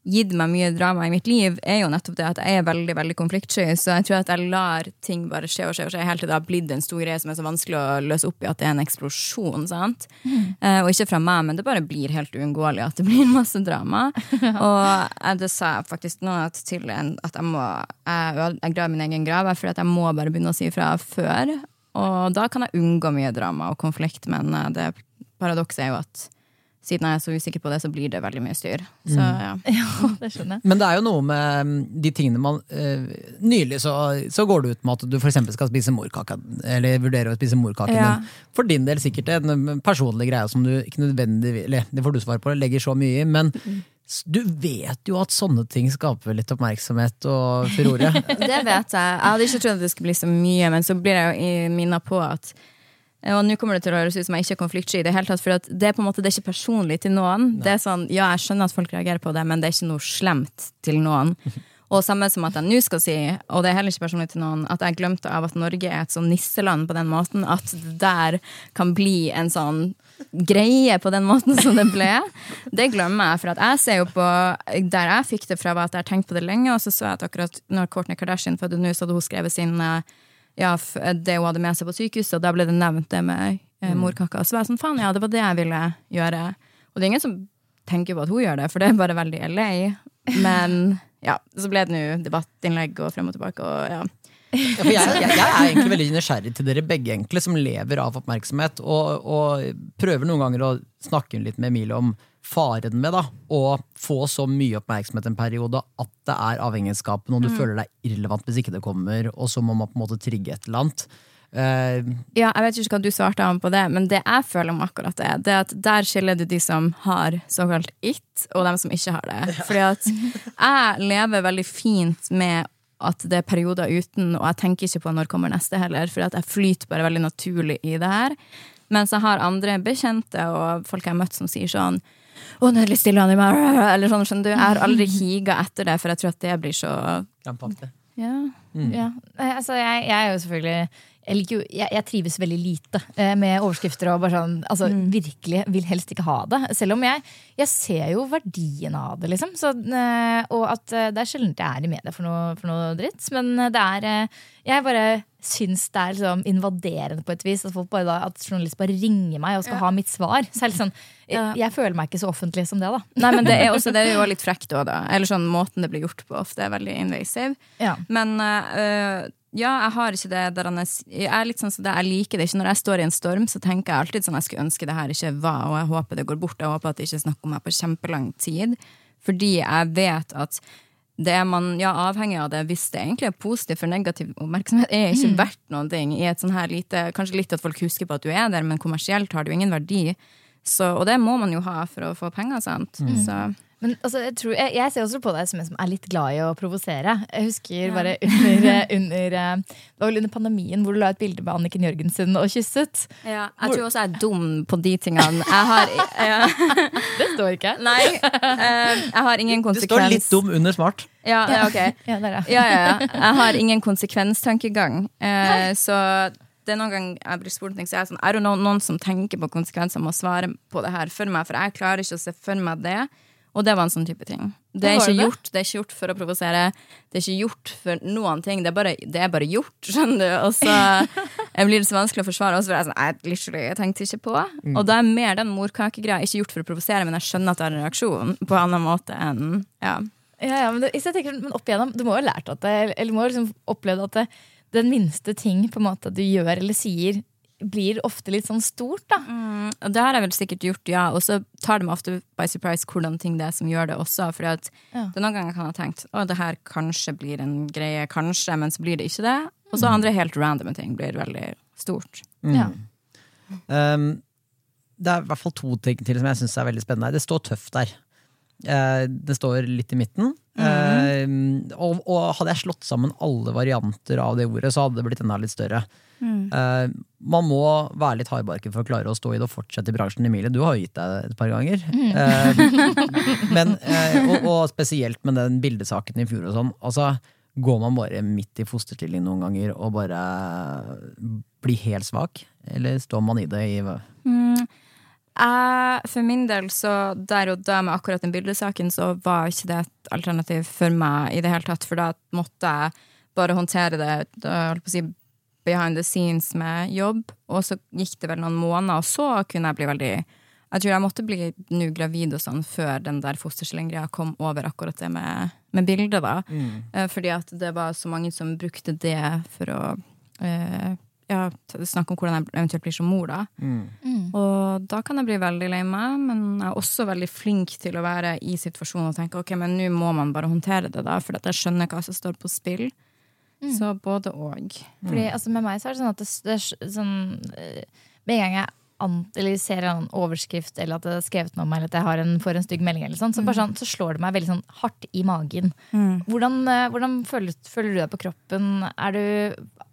gitt meg mye drama i mitt liv, er jo nettopp det at jeg er veldig veldig konfliktsky. Så jeg tror at jeg lar ting bare skje og skje og skje helt til det har blitt en stor greie som er så vanskelig å løse opp i at det er en eksplosjon. sant? Eh, og ikke fra meg, men det bare blir helt uunngåelig at det [laughs] blir masse drama. og jeg, det sa jeg faktisk nå at til en at jeg må Jeg, jeg graver min egen grav, for jeg må bare begynne å si ifra før. Og da kan jeg unngå mye drama og konflikt, men eh, det paradokset er jo at siden jeg er så usikker på det, så blir det veldig mye styr. Så ja. [laughs] Ja, det skjønner jeg. Men det er jo noe med mm, de tingene man eh, Nylig så, så går det ut med at du f.eks. skal spise morkake, eller vurderer å spise morkaken Ja. din. For din del sikkert en personlig greie som du ikke nødvendigvis Eller det får du svar på, legger så mye i. Men mm. Du vet jo at sånne ting skaper litt oppmerksomhet og furore. [laughs] Det vet jeg. Jeg hadde ikke trodd at det skulle bli så mye, men så blir jeg jo minna på at og nå kommer det til å høres ut som jeg ikke er konfliktsky. Det hele tatt, for at det er på en måte, det er ikke personlig til noen. Det er sånn, ja, Jeg skjønner at folk reagerer på det, men det er ikke noe slemt til noen. [laughs] Og samme som at jeg nå skal si, og det er heller ikke personlig til noen, at jeg glemte av at Norge er et sånn nisseland på den måten at det der kan bli en sånn greie på den måten som det ble. Det glemmer jeg, for at jeg ser jo på Der jeg fikk det fra, var at jeg har tenkt på det lenge, og så så jeg at akkurat når Kourtney Kardashian fødte nå, så hadde hun skrevet sin eh, ja, det hun hadde med seg på sykehuset, og da ble det nevnt det med eh, morkaka. Så var jeg sånn, faen ja, det var det jeg ville gjøre. Og det er ingen som tenker på at hun gjør det, for det er bare veldig LA. Men ja, så ble det nå debattinnlegg og frem og tilbake, og ja. Ja, jeg, jeg, jeg er egentlig veldig nysgjerrig til dere begge, egentlig, som lever av oppmerksomhet. Og, og prøver noen ganger å snakke litt med Emilie om faren med da, å få så mye oppmerksomhet en periode at det er avhengighetsskapende, og du føler deg irrelevant hvis ikke det kommer, og så må man på en måte trigge et eller annet. Uh, Ja, jeg vet ikke hva du svarte han på det, men det jeg føler om akkurat det, det er at der skiller du de som har såkalt it, og dem som ikke har det. Fordi at [laughs] jeg lever veldig fint med at det er perioder uten, og jeg tenker ikke på når kommer neste heller, for at jeg flyter bare veldig naturlig i det her. Mens jeg har andre bekjente og folk jeg har møtt som sier sånn å, nå er det litt stille, Annie, eller sånn, skjønner du. Jeg har aldri [laughs] higa etter det, for jeg tror at det blir så krampaktig. ja. Ja. Eh, Altså, jeg, jeg er jo selvfølgelig jeg, jeg, trives veldig lite eh, med overskrifter og bare sånn, altså, virkelig vil helst ikke ha det. Selv om jeg, jeg ser jo verdien av det, liksom. Så, eh, og at eh, det er sjelden jeg er i media for noe, for noe dritt. Men det er Jeg bare syns det er liksom invaderende på et vis at, folk bare at journalist bare ringer meg og skal ha mitt svar. Så sånn, jeg, jeg føler meg ikke så offentlig som det, da. Nei, men det er, også, det er jo [laughs] litt frekt òg, da. Eller sånn måten det blir gjort på ofte er veldig invasive. Ja. Men øh, ja, jeg har ikke det der er Jeg er litt sånn som det, jeg liker det ikke. Når jeg står i en storm, så tenker jeg alltid sånn jeg skulle ønske det her ikke var, og jeg håper det går bort. Jeg håper at det ikke er snakk om meg på kjempelang tid. Fordi jeg vet at det er man ja, avhengig av det hvis det egentlig er positivt, for negativ oppmerksomhet er ikke verdt noen ting. I et sånn her lite, Kanskje litt at folk husker på at du er der, men kommersielt har det jo ingen verdi. Så, og det må man jo ha for å få penger, sant. Så Men altså, jeg, tror, jeg, jeg ser også på deg som en som er litt glad i å provosere. Jeg husker bare under, eh, under eh, Det var under pandemien hvor du la ut bilde med Anniken Jørgensen og kysset. Ja, jeg tror også jeg er dum på de tingene. Jeg har ja, [laughs] Det står ikke. Nei, eh, jeg har ingen Det står litt dum under smart. Ja, ja, ok. Ja, der, ja. Ja, ja, ja. Jeg har ingen konsekvenstankegang. Eh, så det er noen gang jeg blir spurt ting, så er jeg sånn Er det noen, noen som tenker på konsekvenser, må svare på det her for meg? For jeg klarer ikke å se for meg det. Og det var en sånn type ting. Det er ikke gjort, det er ikke gjort for å provosere. Det er ikke gjort for noen ting. Det er bare, det er bare gjort, [laughs] skjønner du. Og så jeg blir det så vanskelig å forsvare. Og så blir jeg sånn, jeg, literally, jeg tenkte ikke på. Og da er mer den morkakegreia ikke gjort for å provosere, men jeg skjønner at det er en reaksjon på en annen måte enn ja. Ja, ja, men, det, tenker, men opp igjennom, Du må jo ha lært at det, eller du må jo liksom opplevd at det, den minste ting på en måte du gjør eller sier, blir ofte litt sånn stort. da Mm, Det har jeg vel sikkert gjort, ja. Og så tar det meg ofte by surprise hvordan ting det er som gjør det også. For Ja. det er noen ganger kan jeg ha tenkt å, det her kanskje blir en greie, kanskje, men så blir det ikke det. Og så andre helt randome ting blir veldig stort. Ja. Um, det er i hvert fall to ting til som jeg syns er veldig spennende. Det står tøft der. Eh, det står litt i midten. Eh, og, og hadde jeg slått sammen alle varianter av det ordet, så hadde det blitt enda litt større. Eh, man må være litt hardbarket for å klare å stå i det og fortsette i bransjen. Emilie, du har jo gitt deg et par ganger. Eh, men, eh, og, og spesielt med den bildesaken i fjor og sånn. Altså, går man bare midt i fosterstilling noen ganger og bare blir helt svak? Eller står man i det i Jeg, for min del, så der og da med akkurat den bildesaken, så var ikke det et alternativ for meg i det hele tatt. For da måtte jeg bare håndtere det holdt på å si, behind the scenes med jobb. Og så gikk det vel noen måneder, og så kunne jeg bli veldig Jeg tror jeg måtte bli nå gravid og sånn før den der fosterstillinggreia kom over akkurat det med, med bildet, da. Mm. Fordi at det var så mange som brukte det for å eh, ja, snakke om hvordan jeg eventuelt blir som mor, da. Og da kan jeg bli veldig lei meg, men jeg er også veldig flink til å være i situasjonen og tenke ok, men nå må man bare håndtere det, da, for at jeg skjønner hva som står på spill. Så både og. Fordi altså, Med meg så er det sånn at det, det er sånn eh, Med en gang jeg an, eller ser en overskrift, eller at det er skrevet noe om meg, eller at jeg har en, får en stygg melding, eller sånn, så, bare sånn, så slår det meg veldig sånn hardt i magen. Hvordan, eh, hvordan føler, føler du deg på kroppen? Er du,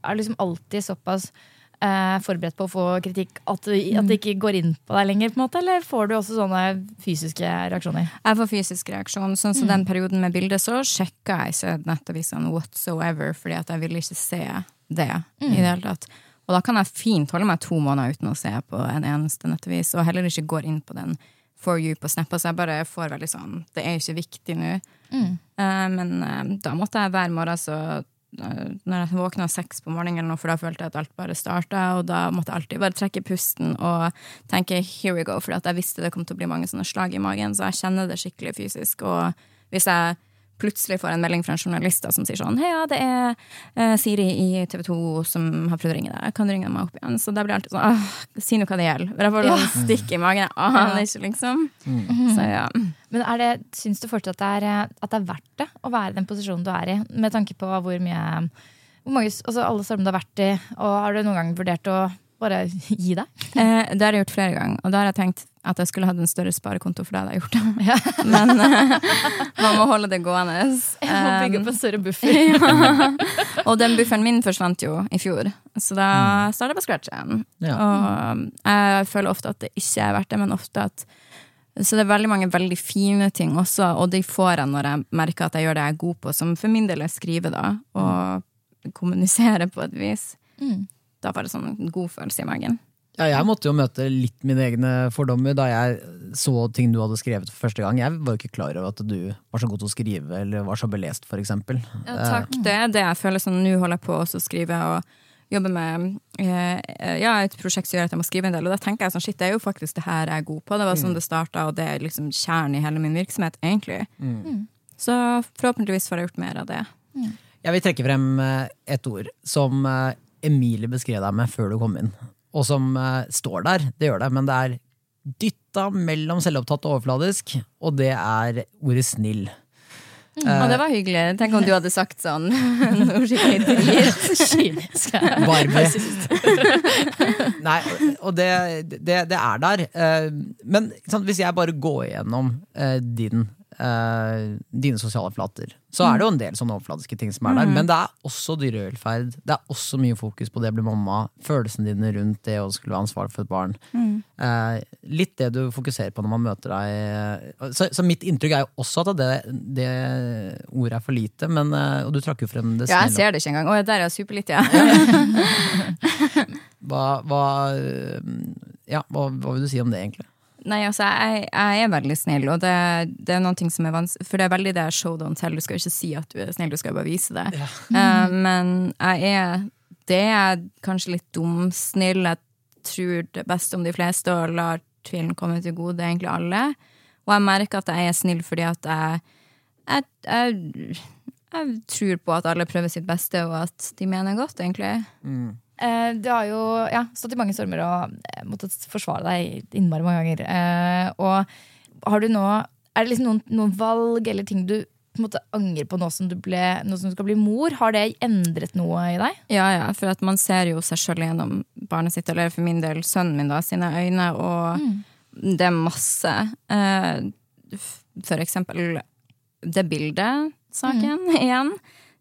er liksom alltid såpass eh, forberedt på å få kritikk at, du, at det ikke går inn på deg lenger? på en måte, Eller får du også sånne fysiske reaksjoner? Jeg får fysisk reaksjon. Sånn som den perioden med bildet, så sjekka jeg ikke nettavisene whatsoever, fordi at jeg ville ikke se det i det hele tatt. Og da kan jeg fint holde meg to måneder uten å se på en eneste nettavis, og heller ikke går inn på den for you på Snap. Så jeg bare får veldig sånn Det er jo ikke viktig nå. Eh, men uh, da måtte jeg hver morgen så uh, når jeg våkna seks på morgenen, for da følte jeg at alt bare starta, og da måtte jeg alltid bare trekke pusten og tenke 'here we go', for jeg visste det kom til å bli mange sånne slag i magen, så jeg kjenner det skikkelig fysisk. Og hvis jeg plutselig får en melding fra en journalist da, som sier sånn 'Hei, ja, det er uh, Siri i TV 2 som har prøvd å ringe deg. Kan du ringe meg opp igjen?' Så da blir jeg alltid sånn Åh, Si nå hva det gjelder. For jeg får sånn stikk i magen. Jeg aner ikke, liksom. Så ja. Men er det, syns du fortsatt at det, er, eh, at det er verdt det å være i den posisjonen du er i, med tanke på hvor mye hvor mange, altså alle stormene du har vært i, og har du noen gang vurdert å bare gi deg? Eh, det har jeg gjort flere ganger, og da har jeg tenkt at jeg skulle hatt en større sparekonto, for det hadde jeg gjort. [laughs] Men eh, man må holde det gående. Jeg må bygge opp en større buffer. [laughs] ja. [laughs] Og den bufferen min forsvant jo i fjor, så da starta jeg på scratch igjen. Ja. Og jeg føler ofte at det ikke er verdt det, men ofte at Så det er veldig mange veldig fine ting også, og de får jeg når jeg merker at jeg gjør det jeg er god på, som for min del er skrive, da, og kommunisere på et vis. Da får jeg sånn god følelse i magen. Ja, jeg måtte jo møte litt mine egne fordommer da jeg så ting du hadde skrevet for første gang. Jeg var jo ikke klar over at du var så god til å skrive eller var så belest, for eksempel. Ja, takk. Det er det jeg føler sånn, nå holder jeg på også å skrive og jobbe med eh, ja, et prosjekt som gjør at jeg må skrive en del. Og da tenker jeg sånn, shit, det er jo faktisk det her jeg er god på. Det var sånn det starta, og det er liksom kjernen i hele min virksomhet, egentlig. Så forhåpentligvis får jeg gjort mer av det. Jeg vil trekke frem eh, et ord som eh, Emilie beskrev deg med før du kom inn, og som eh, står der, det gjør det, men det er dytta mellom selvopptatt og overfladisk, og det er ordet snill. Og det var hyggelig. Tenk om du hadde sagt sånn [laughs] noe skikkelig drit. [laughs] Barbie. [laughs] Nei, og det, det, det er der. Eh, Men sant, hvis jeg bare går igjennom eh, din, eh, dine sosiale flater, så er det jo en del sånne overfladiske ting som er der. Men det er også dyrevelferd. Det er også mye fokus på det å bli mamma. Følelsene dine rundt det å skulle være ansvarlig for et barn. Eh, litt det du fokuserer på når man møter deg. Så, så mitt inntrykk er jo også at det, det ordet er for lite, men, eh, og du trakk jo frem det Ja, jeg ser det ikke engang. Å, der er jeg superlitt, ja. [laughs] Hva, hva, ja, hva, hva vil du si om det, egentlig? Nei, altså, jeg, jeg er veldig snill, og det, det er noen ting som er vanskelig For det er veldig det show don't tell. Du skal ikke si at du er snill, du skal bare vise det. Eh, men jeg er Det er kanskje litt dumsnill. Jeg tror det beste om de fleste og lar tvilen komme til gode, egentlig alle. Og jeg merker at jeg er snill fordi at jeg jeg, jeg, jeg tror på at alle prøver sitt beste, og at de mener godt, egentlig. Eh, du har jo ja, stått i mange stormer og eh, måttet forsvare deg innmari mange ganger. Eh, og har du nå Er det liksom noen, noen valg eller ting du på en måte angrer på nå som, du ble, nå som du skal bli mor? Har det endret noe i deg? Ja, ja, for at man ser jo seg sjøl gjennom barnet sitt, eller for min del sønnen min, da, sine øyne, og det er masse. Eh, for eksempel det bildet-saken [laughs] igjen.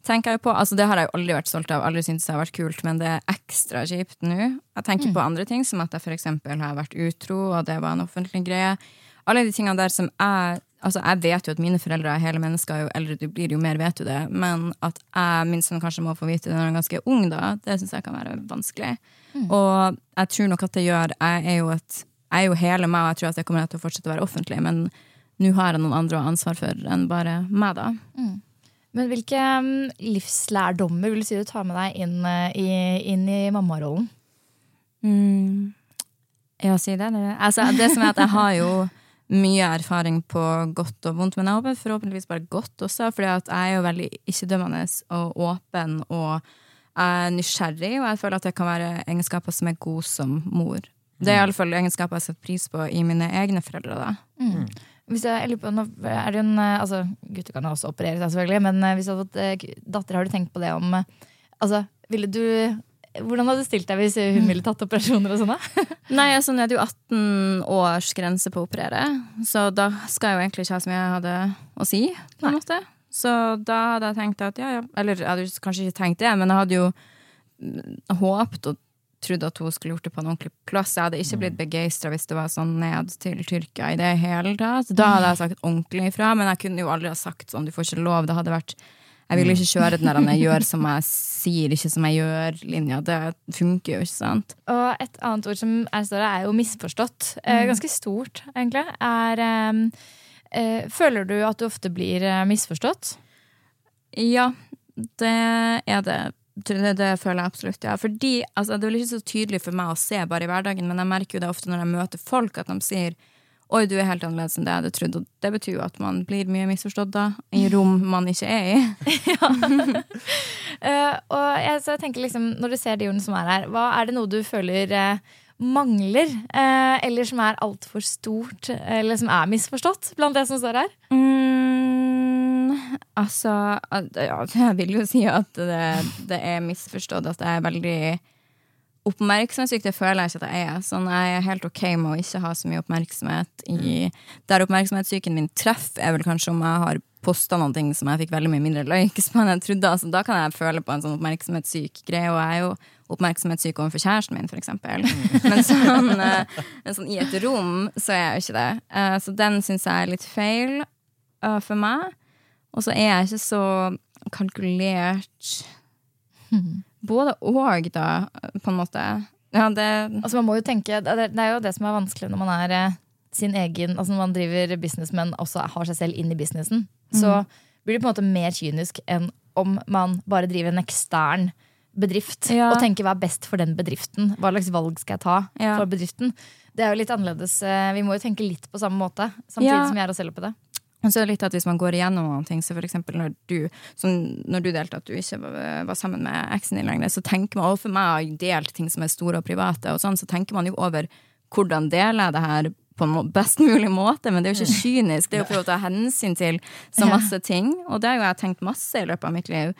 Tenker jeg på, altså Det har jeg jo aldri vært stolt av, aldri syntes det har vært kult, men det er ekstra kjipt nå. Jeg tenker på andre ting, som at jeg eksempel har vært utro, og det var en offentlig greie. Alle de tingene der som jeg Altså, jeg vet jo at mine foreldre er hele mennesker, jo eldre du blir, jo mer vet du det. Men at jeg, min sønn kanskje må få vite det når han er ganske ung, da, det syns jeg kan være vanskelig. Og jeg tror nok at det gjør Jeg er jo, et, jeg er jo hele meg, og jeg tror at jeg kommer til å fortsette å være offentlig, men nå har jeg noen andre å ha ansvar for enn bare meg, da. Men hvilke mm, livslærdommer vil du si du tar med deg inn, eh, i, inn i mammarollen? Mm. Ja, si det. det. Altså, det som er at jeg har jo mye erfaring på godt og vondt, men jeg håper forhåpentligvis bare godt også, fordi jeg er jo veldig ikke-dømmende og åpen og er nysgjerrig, og jeg føler at det kan være egenskaper som er gode som mor. Det er iallfall egenskaper jeg setter pris på i mine egne foreldre. da. Hvis jeg, lurer på, nå er det en, eh, altså, Gutter kan også operere seg, selvfølgelig, men eh, hvis du hadde fått eh, datter, har du tenkt på det om altså, Ville du hvordan hadde du stilt deg hvis hun ville tatt operasjoner og sånn? [laughs] Nei, altså, nå er det jo 18 års grense på å operere, så da skal jeg jo egentlig ikke ha så mye jeg hadde å si. på en måte. Så da hadde jeg tenkt at ja, ja. Eller jeg hadde kanskje ikke tenkt det, men jeg hadde jo mm, håpet og trodd at hun skulle gjort det på en ordentlig plass. Jeg hadde ikke blitt begeistra hvis det var sånn ned til Tyrkia i det hele tatt. Da hadde jeg sagt ordentlig ifra, men jeg kunne jo aldri ha sagt sånn, du får ikke lov. Det hadde vært jeg vil ikke kjøre den der jeg gjør som jeg sier, ikke som jeg gjør-linja. Det funker jo ikke, sant. Og et annet ord som er større, er jo misforstått. Eh, ganske stort, egentlig. Er um, uh, Føler du at du ofte blir eh, misforstått? Ja, det er det. Det, det føler jeg absolutt, ja. Fordi altså, Det er vel ikke så tydelig for meg å se bare i hverdagen, men jeg merker jo det ofte når jeg møter folk, at de sier Oi, du er helt annerledes enn det jeg hadde trodd. Og det betyr jo at man blir mye misforstått da, i rom man ikke er i. [laughs] [laughs] Eh, og jeg, så jeg tenker liksom, Når du ser de ordene som er her, hva er det noe du føler uh, mangler? Uh, eller som er altfor stort, eller som er misforstått blant det som står her? Mm, altså ja, [laughs] Jeg vil jo si at det, det er misforstått at jeg er veldig oppmerksomhetssyk. Det føler jeg ikke at jeg er. Sånn, jeg er helt ok med å ikke ha så mye oppmerksomhet i Der oppmerksomhetssyken min treffer, er vel kanskje om jeg har posta noen ting som jeg fikk veldig mye mindre likes på enn jeg trodde. Altså, da kan jeg føle på en sånn oppmerksomhetssyk greie, og jeg er jo oppmerksomhetssyk overfor kjæresten min, for eksempel. [laughs] Men sånn, eh, sånn i et rom, så er jeg jo ikke det. Eh, Så den syns jeg er litt feil eh, for meg. Og så er jeg ikke så kalkulert [laughs] Både og, da, på en måte. Ja, det Altså man må jo tenke, det er jo det som er vanskelig når man er eh, sin egen Altså når man driver business, men også har seg selv inn i businessen. Så blir det på en måte mer kynisk enn om man bare driver en ekstern bedrift Ja. og tenker hva er best for den bedriften. Hva slags valg skal jeg ta Ja. for bedriften? Det er jo litt annerledes. eh, Vi må jo tenke litt på samme måte, samtidig Ja. som vi er oss selv oppi det. Og så er det litt at hvis man går igjennom noen ting, så for eksempel når du, som når du delte at du ikke var, sammen med eksen din lenger, så tenker man, og for meg har jeg delt ting som er store og private, og sånn, så tenker man jo over hvordan deler jeg det her på en best mulig måte, men det er jo ikke kynisk, det er jo for å ta hensyn til så masse ting, og det har jo jeg tenkt masse i løpet av mitt liv.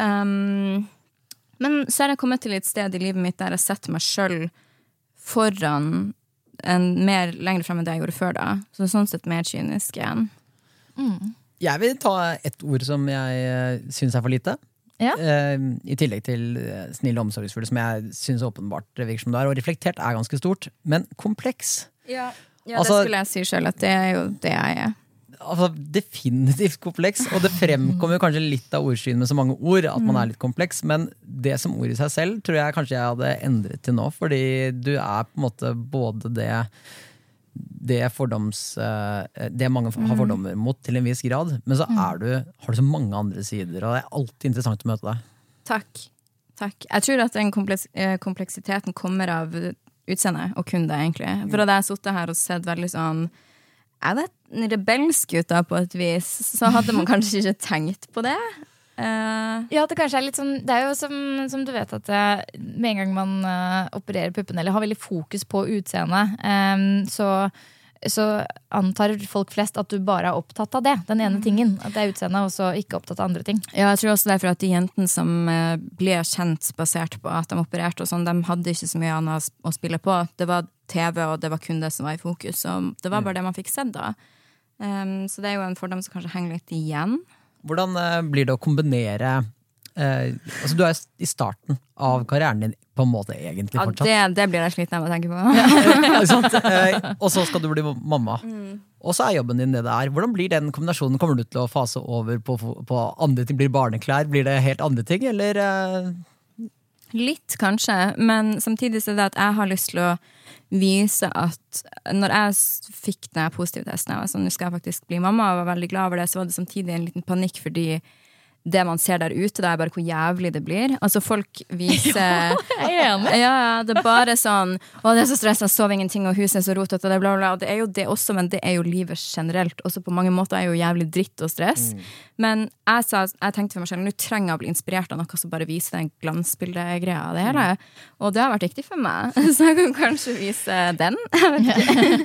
Um, men så har jeg kommet til et sted i livet mitt der jeg setter meg sjøl foran en mer lenger frem enn det jeg gjorde før da. Så sånn sett mer kynisk igjen. Jeg vil ta et ord som jeg syns er for lite. Ja. Eh, I tillegg til eh, snill og omsorgsfull, som jeg syns åpenbart virker som det er. Og reflektert er ganske stort, men kompleks. Ja, Altså- det skulle jeg si sjøl, at det er jo det jeg er. Altså Definitivt kompleks, og det fremkommer kanskje litt av ordskyen med så mange ord at man er litt kompleks, men det som ord i seg selv tror jeg kanskje jeg hadde endret til nå, fordi du er på en måte både det det, fordoms, eh, det mange har fordommer mot, til en viss grad. Men så er du, har du så mange andre sider, og det er alltid interessant å møte deg. Takk. Takk. Jeg tror at den kompleks eh, kompleksiteten kommer av utseendet, og kun det, egentlig. For hadde jeg sittet her og sett veldig sånn Er det en rebelsk ut da, på et vis, så hadde man kanskje ikke tenkt på det. Uh, Ja, det kanskje er litt sånn Det er jo som, som du vet at det, med en gang man uh, opererer puppene eller har veldig fokus på utseendet, um, så, så antar folk flest at du bare er opptatt av det. Den ene tingen. At det er utseendet, og så ikke opptatt av andre ting. Ja, jeg tror også derfor at de jentene som eh, ble kjent basert på at de opererte, og sånn, de hadde ikke så mye annet å spille på. Det var TV, og det var kun det som var i fokus. Og det var bare det man fikk sett da. Um, så det er jo en fordom som kanskje henger litt igjen. Hvordan eh, blir det å kombinere eh, altså Du er i starten av karrieren din, på en måte, egentlig, Ja, fortsatt. det, det blir jeg sliten av å tenke på. ja. [laughs] Eh, og så skal du bli mamma. Og så er jobben din det det er. Hvordan blir den kombinasjonen? Kommer du til å fase over på, på andre ting? Blir det barneklær? Blir det helt andre ting, eller? eh, Litt, kanskje, men samtidig så er det at jeg har lyst til å vise at når jeg fikk den positive testen, jeg var sånn, nå skal jeg faktisk bli mamma, og var veldig glad over det, så var det samtidig en liten panikk fordi det man ser der ute, det er bare hvor jævlig det blir. Altså Folk viser [laughs] Jeg er enig. Ja, ja, det er bare sånn Å, det er så stressa, sov ingenting, og huset er så rotete, og det, bla, bla, bla. Og det er jo det også, men det er jo livet generelt. Også på mange måter er jo jævlig dritt og stress. Men jeg, sa, jeg tenkte for meg selv nå trenger jeg å bli inspirert av noe som bare viser den glansbildegreia av det hele. Og det har vært viktig for meg, [laughs] så jeg kan kanskje vise den. Jeg vet [laughs] ikke.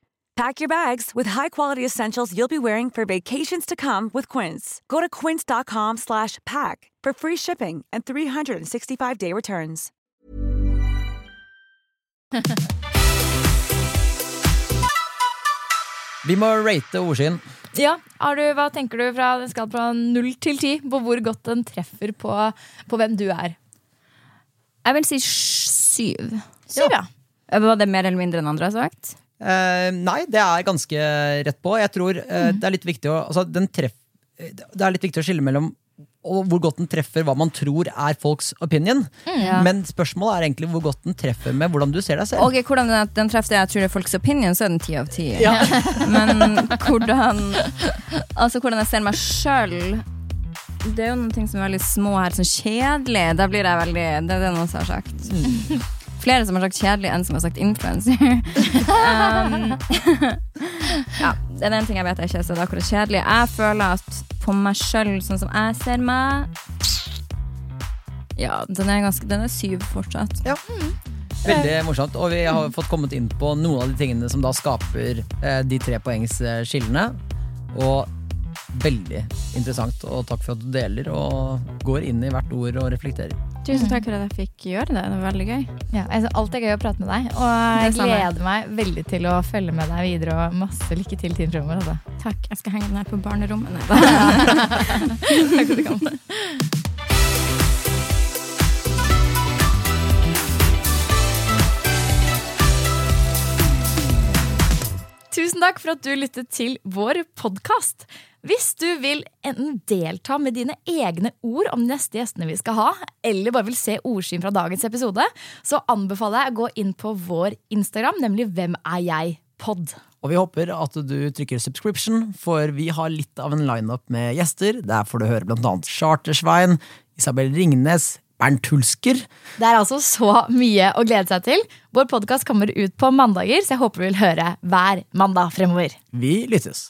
Pack your bags with high-quality essentials you'll be wearing for vacations to come with Quince. Go to quince.com slash pack for free shipping and 365-day returns. [laughs] Vi må rate ordskinn. Ja, har du, Hva tenker du fra den skal fra 0 til 10 på hvor godt den treffer på, på hvem du er? Jeg vil si syv. Syv, ja. Var det mer eller mindre enn andre har sagt? Eh, nei, det er ganske rett på. Jeg tror eh, det er litt viktig å altså, den treff, Det er litt viktig å skille mellom og hvor godt den treffer hva man tror er folks opinion. Ja. Men spørsmålet er egentlig hvor godt den treffer med hvordan du ser deg selv. Ok, hvordan den, den treffer det jeg tror det er folks opinion, så er den ti av ti. [laughs] Men hvordan Altså hvordan jeg ser meg sjøl Det er jo noen ting som er veldig små her, sånn kjedelig. Da blir jeg veldig Det er det noen som har sagt. Flere som har sagt kjedelig, enn som har sagt influencer. [laughs] um, [laughs] ja, det er en ting jeg vet jeg ikke er akkurat kjedelig. Jeg føler at på meg sjøl, sånn som jeg ser meg Ja, den er, ganske, den er syv fortsatt. Ja. Veldig morsomt. Og vi har fått kommet inn på noen av de tingene som da skaper eh, de tre poengsskillene. Og veldig interessant, og takk for at du deler og går inn i hvert ord og reflekterer. Tusen takk for at jeg fikk gjøre det. Det var veldig gøy. Ja, altså, alt er gøy å prate med deg, og jeg gleder meg veldig til å følge med deg videre. Og masse lykke til tiden fremover. Altså. Takk. Jeg skal henge den her på barnerommet. [laughs] Takk for at du kom. Tusen takk for at du lyttet til vår podkast. Hvis du vil enten delta med dine egne ord om de neste gjestene vi skal ha, eller bare vil se ordsyn fra dagens episode, så anbefaler jeg å gå inn på vår Instagram, nemlig Hvem er jeg? pod. Og vi håper at du trykker subscription, for vi har litt av en lineup med gjester. Der får du høre blant annet Chartersvein, Isabel Ringnes, Bernt Hulsker. Det er altså så mye å glede seg til. Vår podkast kommer ut på mandager, så jeg håper du vil høre hver mandag fremover. Vi lyttes.